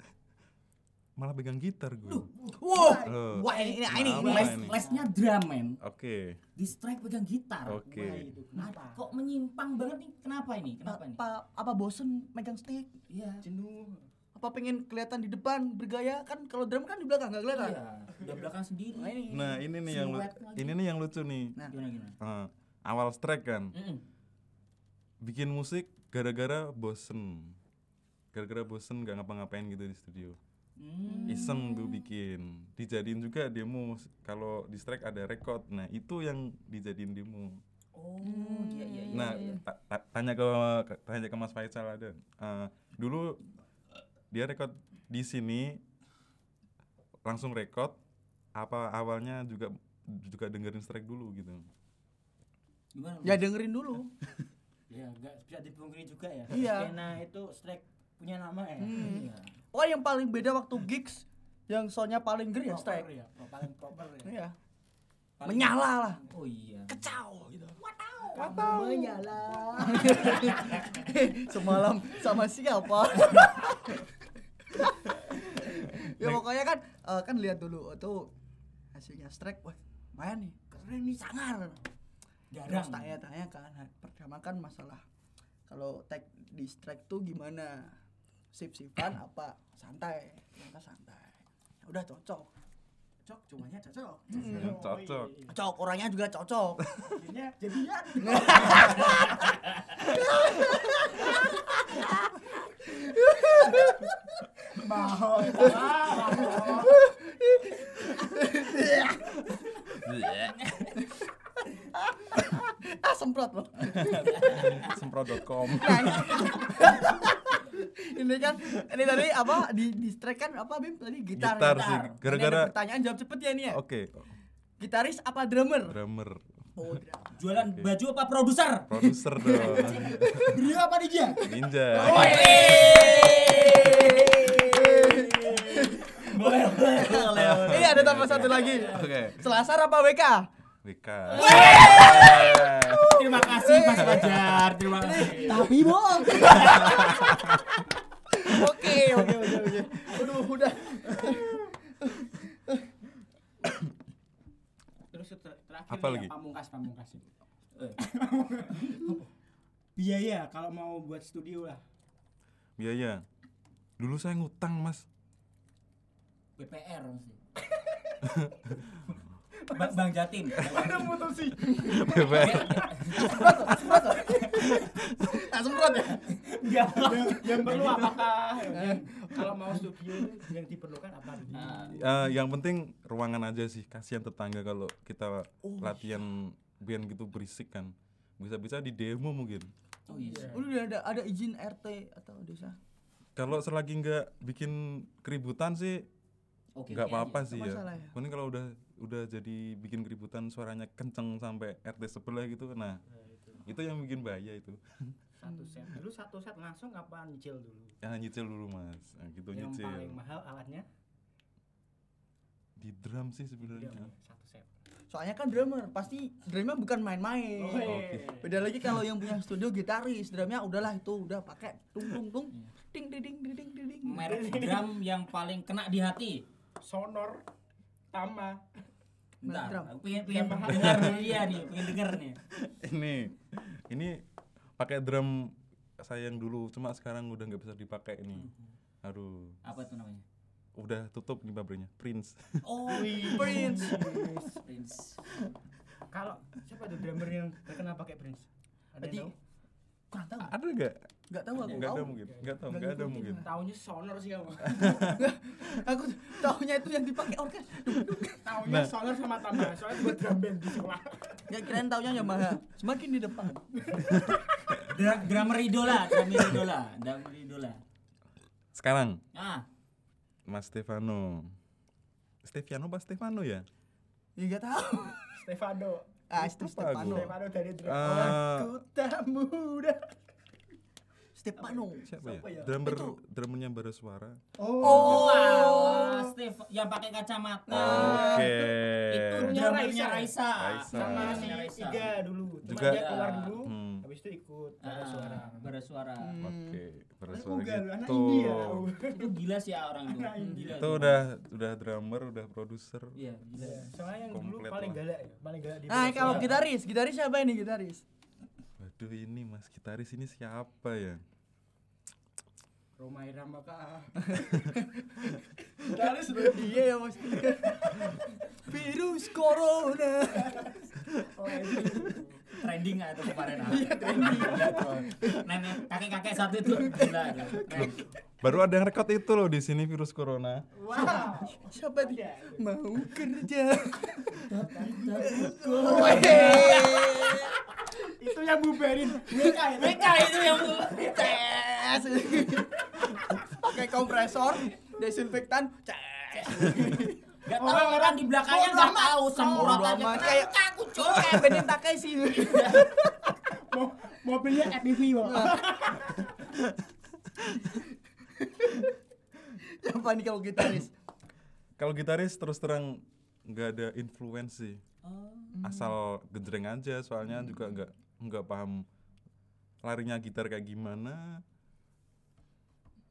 Malah pegang gitar gue Wow. Oh. Wah ini ini ini. Ini. Les, ini? lesnya drum men. oke Di Strike pegang gitar. oke Wah, itu Nah, kenapa? kok menyimpang banget nih? Kenapa ini? Kenapa ini? Apa apa bosen megang stick? Iya. Jenuh. Apa pengen kelihatan di depan bergaya kan kalau drum kan di belakang nggak kelihatan. Iya. Udah belakang sendiri. Nah ini. nah ini nih yang lagi. ini nih yang lucu nih Nah. Gimana gimana? Ah, awal strike kan Mm-mm. bikin musik gara-gara bosen gara-gara bosen gak ngapa-ngapain gitu di studio Hmm. iseng gue bikin dijadiin juga demo kalau di strike ada record nah itu yang dijadiin demo Oh, iya iya iya. nah iya. ta- ta- tanya ke tanya ke Mas Faisal ada Eh, dulu dia record di sini langsung record apa awalnya juga juga dengerin strike dulu gitu Gimana? Ya dengerin dulu. Ya, enggak bisa dipungkiri juga ya. Iya. Skena itu strike punya nama ya. Hmm. Iya. Oh yang paling beda waktu gigs yang soundnya paling geri ya Proper strike. ya, paling proper ya. Iya. Paling- Menyala lah. Oh iya. Kecau gitu. Kamu menyala. Semalam sama siapa? ya pokoknya kan eh, kan lihat dulu itu hasilnya strike wah lumayan nih keren nih sangar Garang. terus tanya-tanya kan pertama kan masalah kalau tag di strike tuh gimana sip sipan apa? Santai. Ternyata santai. Ya udah cocok. Cocok, cumanya cocok. cocok. Cocok orangnya juga cocok. Jadinya jadian. Mau. ah semprot loh. Semprot.com ini kan? Ini tadi apa di di strike kan apa bim? Tadi gitar Gitar sih, Ini gara-gara- ada pertanyaan jawab cepet ya ini ya? Oke. Gitaris apa drummer? Drummer. Oh. Jualan baju apa produser? produser dong. Dia apa nih, Jan? ninja Boleh, boleh, boleh. ini ada tambah satu lagi. Oke. Selasar apa WK WK Terima kasih Mas Fajar. Terima kasih. tapi bohong oke oke oke oke aduh udah Terus ter- terakhir Apa lagi? ya, pamungkas pamungkas. Eh, Biaya kalau mau buat studio lah. biaya dulu saya ngutang mas BPR mesti. Bang, Bang Jatim. Ada mutusin. BPR tak semprot ya Enggak. yang, yang perlu apakah yang, kalau mau studio yang diperlukan apa? Eh, yang penting ruangan aja sih kasihan tetangga kalau kita latihan band gitu berisik kan bisa-bisa di demo mungkin Oh iya. udah ada ada izin RT atau desa kalau selagi nggak bikin keributan sih Oke. nggak oke apa-apa sih ya ya. mending kalau udah udah jadi bikin keributan suaranya kenceng sampai RT sebelah gitu. Nah itu yang bikin bahaya itu. Satu set. Dulu satu set langsung apa nyicil dulu? ya nyicil dulu mas. Nah, gitu yang nyicil. paling mahal alatnya? Di drum sih Iya, sebenarnya satu set. soalnya kan drummer pasti drumnya bukan main-main. Oh, iya. beda lagi kalau yang punya studio gitaris drumnya udahlah itu udah pakai tung tung tung. Ding ding ding ding ding ding ding. Merek drum yang paling kena di hati. Sonor Tama. Bentar, aku pengen, pengen dengar dari dia nih, pengen denger nih. ini ini pakai drum saya yang dulu cuma sekarang udah nggak bisa dipakai ini aduh Apa itu namanya? udah tutup nih pabriknya Prince Oh, Prince Prince. Kalau siapa tuh drummer yang terkenal pakai Prince? Ada tahu? kurang tahu ada nggak nggak tahu aku nggak ada tahu mungkin nggak tahu Nggak nggak ada ngikutin. mungkin Taunya Sonor sih kamu. aku tahunya itu yang dipakai orkes Taunya Nah. Sonor sama Tama. Soalnya buat drum band di sekolah. ya kirain tahunya Yamaha semakin di depan Dra- drummer idola, drummer idola, drummer idola. sekarang Ah, Mas Stefano Stefano apa Stefano ya ya nggak tahu Stefano. ah itu. Stefano Stefano dari drum. Eh, Aku tak muda. Stefano siapa Siapa ya ya? drummer Itu. drummernya bara suara Oh. wow, Steve yang pakai kacamata. oke Itu Drumnya drummernya Raisa. Raisa. Raisa. Sama si. Iga dulu. Cuma Juga- dia keluar dulu. Hmm. Habis itu ikut bara Ah, suara. bara suara. oke bara Anak suara lu, anak gitu India. Itu gila sih ya orang itu. Hmm. Gila. itu udah udah drummer udah produser Iya, gila. Soalnya yang dulu paling galak ya, paling galak di nah kalau gitaris gitaris siapa ini gitaris waduh ini mas gitaris ini siapa ya Roma Irama kah? gitaris iya ya mas. Virus corona. Oh, itu. Trending nggak itu kemarin? Iya, trending. Nenek kakek-kakek satu itu. Gila baru ada yang rekod itu loh di sini virus corona. Wow. siapa dia? Mau kerja itu yang bubarin WK ya. WK itu yang tes pakai kompresor desinfektan ces Gak tahu orang di belakangnya nggak tahu semprot aja. Kayak- aku Oh, kayak Benin Takeshi Mo- mobilnya EPV Wak. siapa nih kalau gitaris kalau gitaris terus terang nggak ada influence sih Oh. asal gejreng aja soalnya juga nggak nggak paham larinya gitar kayak gimana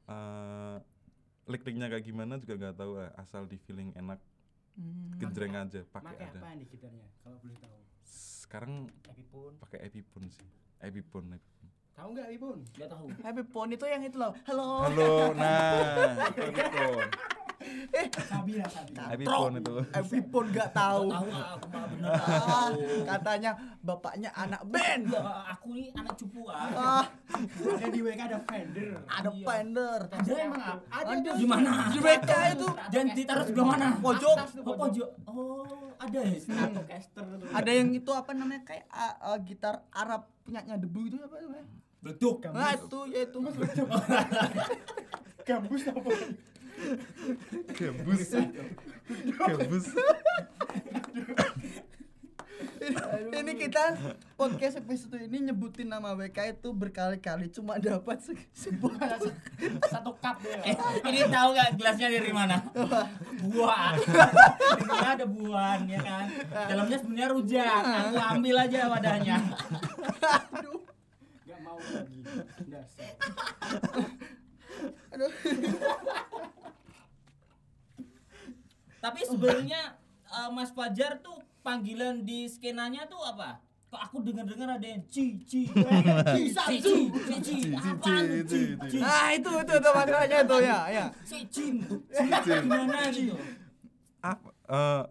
eh lick-licknya kayak gimana juga nggak tahu eh, asal di feeling enak gejreng aja pakai ada apa nih gitarnya kalau boleh tahu? sekarang Epipun. pakai Epipun sih Epipun Epipun. Tahu nggak Epipun? Gak tahu. Phone itu yang itu loh halo halo nah itu Epipun Sabira Sabira. Epipun itu Phone gak tahu Tahu aku bener Ah, katanya bapaknya anak band Enggak, aku ini anak cupu ah. ah Ada di WK ada Fender. ada Iya. Fender Ada emang? Ada Ada. Di mana? di BK itu Dan ditaruh sebelah mana? pojok Oh, pojok. Oh, ada ya. Stratocaster tuh. ada yang itu apa namanya kayak gitar Arab punyanya debu itu apa namanya Beleduk. nah itu ya itu gambus apa? Gabus gabus ini kita podcast episode ini nyebutin nama WK itu berkali-kali cuma dapat se- sebuah Satu cup ya. Eh, ini tahu gak gelasnya dari mana? Buah. Ini ada buah ya kan. Dalamnya sebenarnya rujak. Aku ambil aja wadahnya. aduh Gak mau lagi. Dasar. aduh Tapi sebenarnya eh, Mas Fajar tuh panggilan di skenanya tuh apa? Kok aku dengar-dengar ada yang ci ci ci ci ci ci ci ci nah itu itu itu. Masalahnya itu ya ya. Ci cin gimana gitu? Apa eh,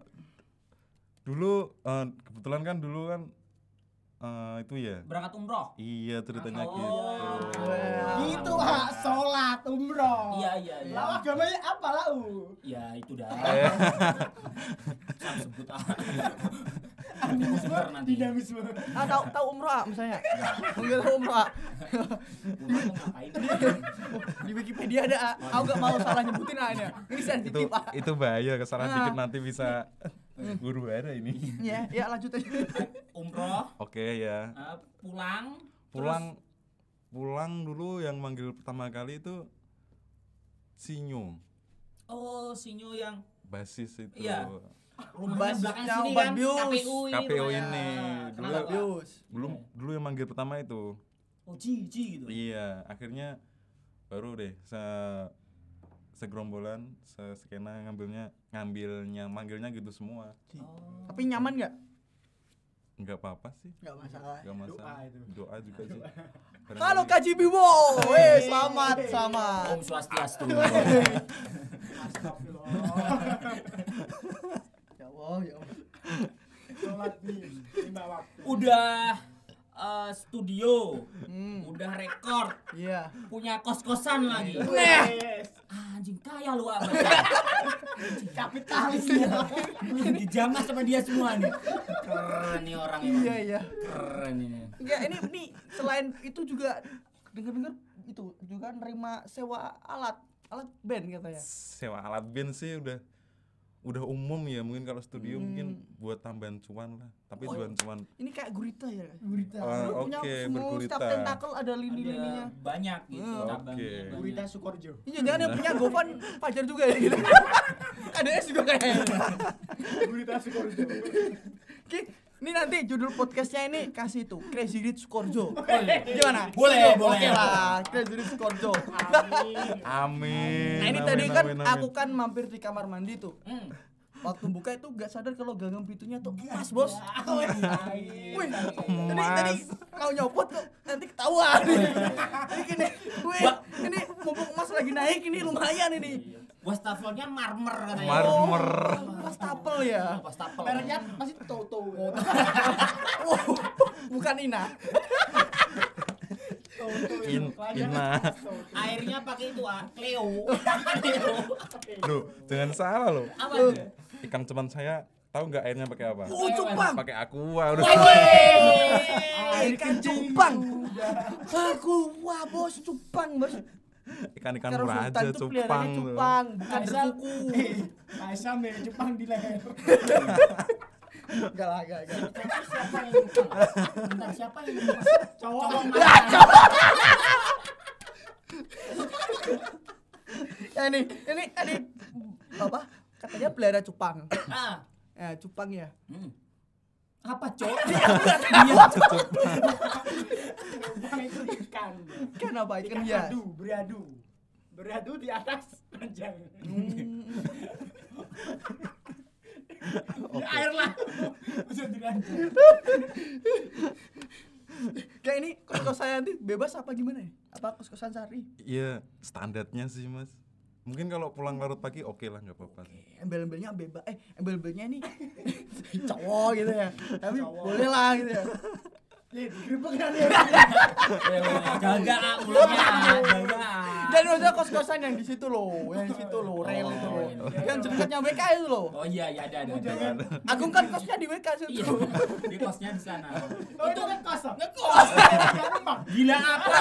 dulu eh, kebetulan kan dulu kan eh, itu ya? Berangkat umroh? Iya ceritanya Oh. gitu Itu hak sholat umroh. iya iya iya. Lalu agamanya apa lau? ya itu dah. Eh, sebut ah nanti. dinamisme. ah tahu tahu umroh ah, misalnya. Mungkin tahu umroh ah. Umroh tuh ngapain? Di Wikipedia ada ah. aku gak mau salah nyebutin ah ini. Ini itu sensitif ah. itu bahaya kesalahan Ah. dikit nanti bisa guru ada ini ya ya lanjut aja umroh oke ya eh, pulang pulang pulang dulu yang manggil pertama kali itu Sinyo terus- oh sinyo yang basis itu Iya. Rumahnya belakang sini kan bius. KPU ini. KPU rumahnya. ini. Kenapa, Dulu-? Bius. belum dulu yang manggil pertama itu Oh, Ci, Ci gitu. iya akhirnya baru deh se segerombolan seskena ngambilnya ngambilnya manggilnya gitu semua Oh. Tapi nyaman nggak? nggak apa-apa sih Nggak masalah. nggak masalah itu. doa juga sih Halo Barangkali- Kak Bibo, weh selamat selamat. Om Swastiastu. Astagfirullah. Ya Allah, ya Allah. Sholat nih, lima waktu. Udah eh, studio, Hmm, udah record, iya. punya kos-kosan lagi. Wes. Anjing kaya lu apa? Kapitalis ya. Dijamah sama dia semua nih. Keren nih orang ini. Iya iya. Keren ini. Enggak, ini ini selain itu juga dengar-dengar itu juga nerima sewa alat alat band katanya. sewa alat band sih udah udah umum ya mungkin kalau studio mungkin buat tambahan cuan lah tapi Oh, cuan cuan Ini kayak gurita ya. Gurita. Oh, Lu punya oke, semua bergurita. setiap tentakel ada lini-lininya. Ada banyak gitu Hmm. cabangnya. Oke. banyak. Gurita Sukorjo. Iya, jangan yang punya Govan Fajar juga ya gitu. ada S juga kayaknya. Gurita Sukorjo. Ini nanti judul podcastnya ini kasih tuh Crazy Rich Korjo. iya. Gimana? Boleh, boleh. Oke lah, Crazy Rich Korjo. Amin. amin Nah ini amin, tadi kan amin, aku amin. kan mampir di kamar mandi tuh. Hmm. Waktu buka itu gak sadar kalau gagang pintunya tuh emas bos. Wih, Wih. tadi tadi mau nyopot kok nanti ketahuan. Ini gini, wih, ini mumpung emas lagi naik ini lumayan ini. Wastafelnya marmer katanya. Marmer. Oh, wastafel ya. Wastafel. Mereknya masih Toto. Oh, bukan Ina. Toto In- Ina. Airnya pakai itu ah, Cleo. Loh, jangan salah loh. Apa? Ikan ceman saya tahu nggak airnya pakai apa? Oh, cupang. Pakai aqua udah. Wih, ikan cupang. Aku wah bos cupang bos. Ikan-ikan raja sultan tuh peliharanya cupang. tuh. cupang, bukan berkuku. Aisyah mirip Jepang di leher. Enggak lah, enggak, enggak. Siapa yang lupa? Bentar, siapa yang lupa? Cowok. Cowok Ya, mana? Ya ini, ini tadi apa? Katanya pelihara cupang. Ah. Ya, cupang ya. Hmm. Apa, Cok? Jepang itu ikan. Kan apa ikan Ikan hias? adu, beradu. Beradu di atas ranjang. Hmm. Di air lah. Bisa di ranjang. Kayak ini kos-kosan nanti bebas apa gimana ya? Apa kos-kosan sari? Iya, standarnya sih, Mas. Mungkin kalau pulang larut pagi oke lah, nggak apa-apa sih. Embel-embelnya bebas. Eh, embel-embelnya ini cowok gitu ya. Tapi boleh lah gitu ya. Eh, ya. Mulutnya. Dan maksudnya kos-kosan yang di situ loh, yang di situ loh, rel itu loh. Yang dekatnya WK itu loh. Oh iya, iya ada ada. Agung kan kosnya di WK Iya, situ. di kosnya di sana. Oh, itu kan kosong. Ngekos. Gila apa?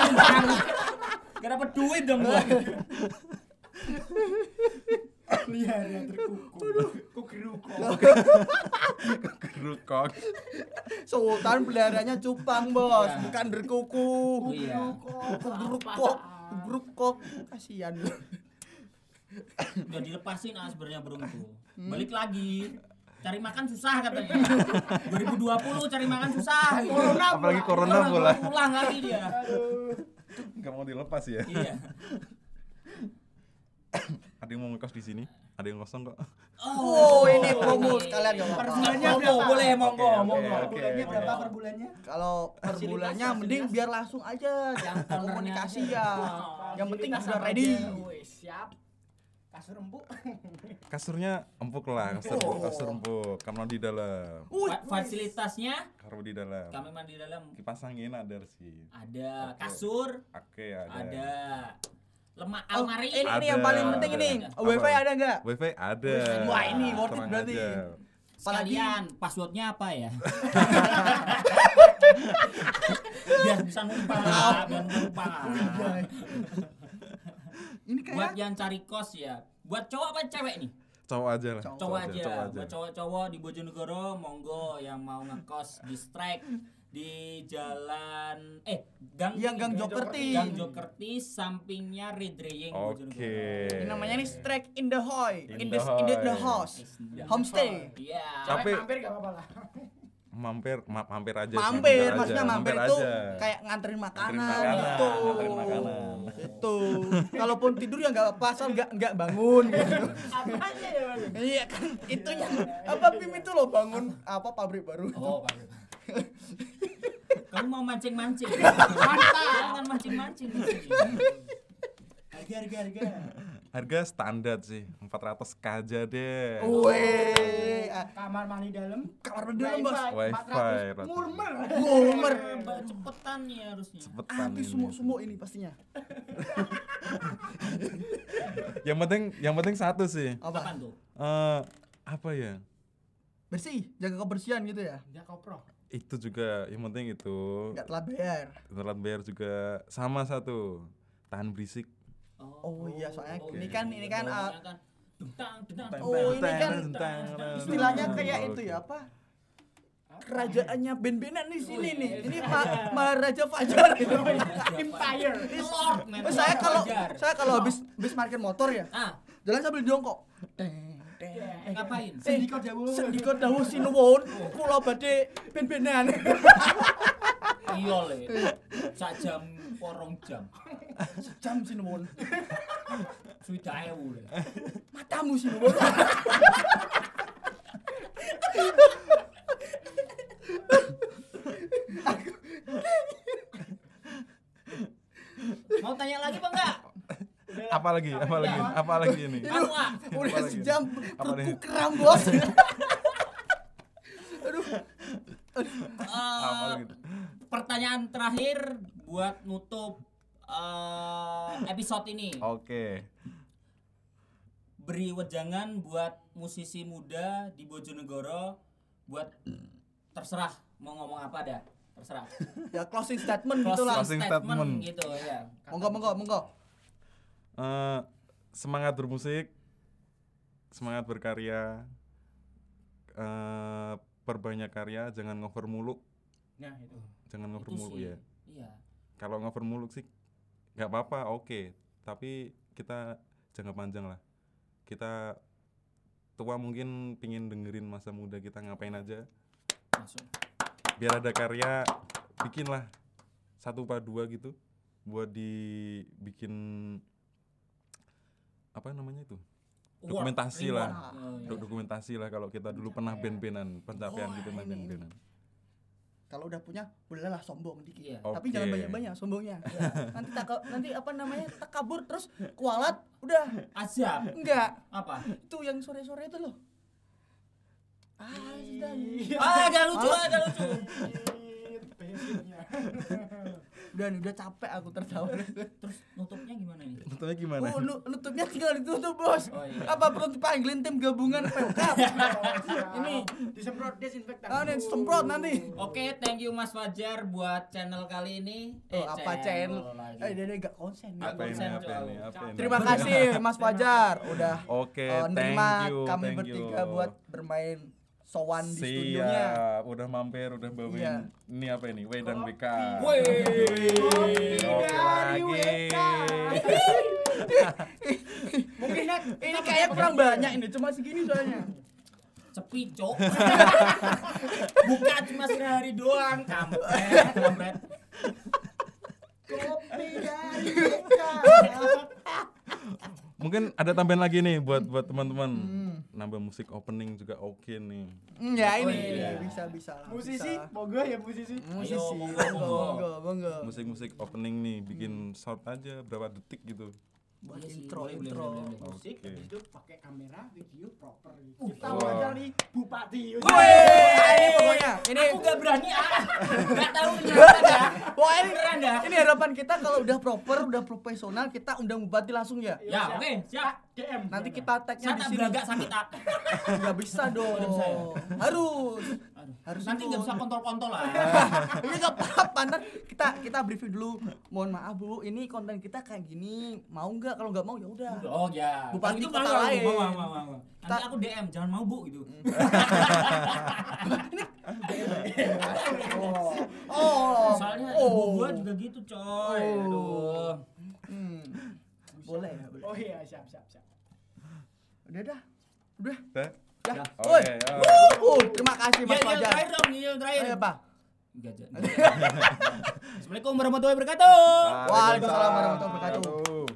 Gak dapet duit dong gua. Pelihara terkuku. Kugeruko. Gerukok. Sultan peliharanya cupang, Bos, Iya. bukan berkuku. Oh iya. Gerukok, gerukok. Kasihan. Udah dilepasin ah sebenarnya burung tuh. Balik lagi. Cari makan susah katanya. 2020 cari makan susah. gitu. Corona Apalagi corona pula. Pulang lagi dia. Nggak mau dilepas ya. Iya. Ada yang mau ngekos di sini? Ada yang kosong kok. Oh, ini promo sekalian apa-apa. Per bulannya berapa? boleh monggo, monggo. oke. Bulannya berapa per bulannya? Kalau per bulannya mending biar langsung aja, jangan komunikasi ya. Oh, Yang penting sudah ready. siap. Kasur empuk. Kasurnya empuk lah, kasur, kasur empuk. Kamar di dalam. Fa- Fasilitasnya Kamar di dalam. kami mandi dalam Kipas angin ada sih. ada kasur, Oke, ada. ada lemak Oh, almari. ini, ini yang Ada. paling penting ini. Ada. WiFi ada nggak? Wifi ada. Wah, ini worth it berarti. aja. Sekalian passwordnya apa ya? biar bisa numpang, biar numpang. Ini Buat kayak yang cari kos ya. Buat cowok apa cewek nih? Cowok aja lah. Cowok aja. Cowok aja. Buat cowok-cowok di Bojonegoro, monggo yang mau ngekos di strike di jalan eh Gang Yang Gang Gang Jokerti. Gang Jokerti sampingnya Red Raying Oke. Ini namanya nih strike in the hoy, in, In the, the in the, the house, homestay. Iya. Tapi- Sampai mampir gak apa-apa lah. Mampir, ma- mampir aja. sih, Mampir, aja, maksudnya mampir, itu aja. kayak nganterin makanan, makanan, gitu. nganterin makanan. Itu. Kalaupun tidur ya nggak apa asal nggak nggak bangun gitu. Apanya ya iya kan itunya apa Pim itu loh bangun apa pabrik baru. Oh, Pak. Kamu mau mancing-mancing? Mantap. Jangan mancing-mancing. Harga harga harga. Harga standar sih, 400 kaja deh. Weh, ah, Kamar mandi dalam. kamar mandi dalam bos. Wifi, 400 rata. murmer. Mbak, cepetan nih harusnya. Cepetan Habis ini. sumuk-sumuk ini pastinya. Yang penting, yang penting satu sih. Apa? Apaan tuh? Eh, apa ya? Bersih, jaga kebersihan gitu ya. Ya kopro. Itu juga yang penting itu. Nggak telat bayar. Telat bayar juga sama satu. Tahan berisik. Oh iya, soalnya oh, ini kan- ini kan, Bawahnya kan dentang, dentang, Oh, ini kan Istilahnya kayak itu ya apa? Kerajaannya ben-benan di sini nih. Ini Ma- Maharaja Fajar gitu. Empire. Lord. Oh, saya kalau saya kalau habis habis parkir motor ya, Ah, jalan sambil jongkok. Eh, ngapain? Sendiko jauh. Sendiko dawuh sinuwun, kula badhe ben-benan. Iya le. Sak jam porong jam. Jam sinuwun. Sudah ewu le. Matamu sinuwun. Mau tanya lagi apa enggak? Apa lagi? Apa lagi? Apa lagi ini? Kamu ah. Udah Apa lagi? sejam perutku kram, Bos. Apa Eh, pertanyaan terakhir buat nutup eh, episode ini. Oke. Beri wejangan buat musisi muda di Bojonegoro buat terserah mau ngomong apa dah. Terserah. Ya closing statement gitu Closing lah. Closing statement, statement. gitu ya. Monggo monggo monggo. Eh, semangat bermusik, semangat berkarya, eh, perbanyak karya, jangan ngover muluk, Nah itu. jangan ngover Itu muluk sih. ya. Iya. Kalau ngover muluk sih nggak apa-apa, oke. Tapi kita jangka panjang lah. Kita tua mungkin pingin dengerin masa muda kita ngapain aja. Masuk. Biar ada karya, bikinlah satu apa dua gitu buat dibikin apa namanya itu dokumentasi lah reward. Oh, iya. Do- dokumentasi lah kalau kita dulu pernah band-bandan pencapaian Oh, gitu main band-bandan Kalau udah punya, bolehlah sombong dikit. Iya. Tapi jangan banyak-banyak sombongnya. nanti tak nanti apa namanya? takabur terus kualat udah Azab. enggak. Apa? Itu yang sore-sore itu loh. Ah, sudah. Ah, gak lucu, ah, gak lucu. Basicnya. Udah capek aku tertawa. Terus nutupnya gimana nih? Nutupnya gimana? Oh, nu- nutupnya tinggal ditutup, Bos. Oh, iya. Apa perlu dipanggilin tim gabungan Pemkap? Ini disemprot desinfektan. ah, nih semprot nanti. Oke, thank you Mas Fajar buat channel kali ini. Oh, apa channel? lagi. Eh, dia gak konsen. Ini konsen, apa ini apa ini Terima kasih Mas Fajar udah Oke, eh, thank nerima you, kami thank bertiga you. buat bermain sowan di studionya. Siap, udah mampir, udah bawain Iya. ini apa ini? Wedang BK. Woi. Lagi. WK. Mungkin Ini kayak kurang banyak ini, cuma segini soalnya. Sepi, Cok. Buka cuma sehari doang, kampret, kampret. kopi dari WK. Mungkin ada tambahan lagi nih buat buat teman-teman. Nambah musik opening juga oke nih. Hmm, ya Oh, ini iya. bisa bisa lah. Musisi, bisa. monggo ya musisi. musisi, monggo, monggo. Musik-musik opening nih bikin short aja berapa detik gitu. Buat Iya intro, boleh, boleh, intro. boleh, boleh. Musik, Oke. habis itu pakai kamera, video proper. Uh, Kita wah. wawancara nih Bupati. Wih, ini pokoknya, ini Aku gak berani ah. Gak tahu nyata dah. Wah ini, Beneran dah. ini harapan kita kalau udah proper, udah profesional, kita undang bupati langsung ya. Ya, oke, siap. DM. Nanti kita tagnya di sini. beragak sakit ah. Nggak bisa dong. Nggak ya? Harus. Aduh. Harus Nanti nggak bisa kontol-kontol lah. ini nggak apa-apa ntar kita kita briefing dulu mohon maaf bu ini konten kita kayak gini mau nggak kalau nggak mau ya udah Oh ya. Bupati itu kota lain. Mau, mau, mau, mau. Nanti Kita- aku DM, jangan mau bu gitu. oh oh Soalnya oh. ibu gua juga gitu coy. Oh. Aduh. Hmm. boleh ya boleh Oh iya, siap siap siap. udah dah udah Dah? Ya Oke, Woi. oh. Uh, terima kasih mas ya, Fajar terakhir dong, ya, terakhir. Ayo, apa Enggak, Jan. Assalamualaikum warahmatullahi wabarakatuh. Waalaikumsalam warahmatullahi wabarakatuh.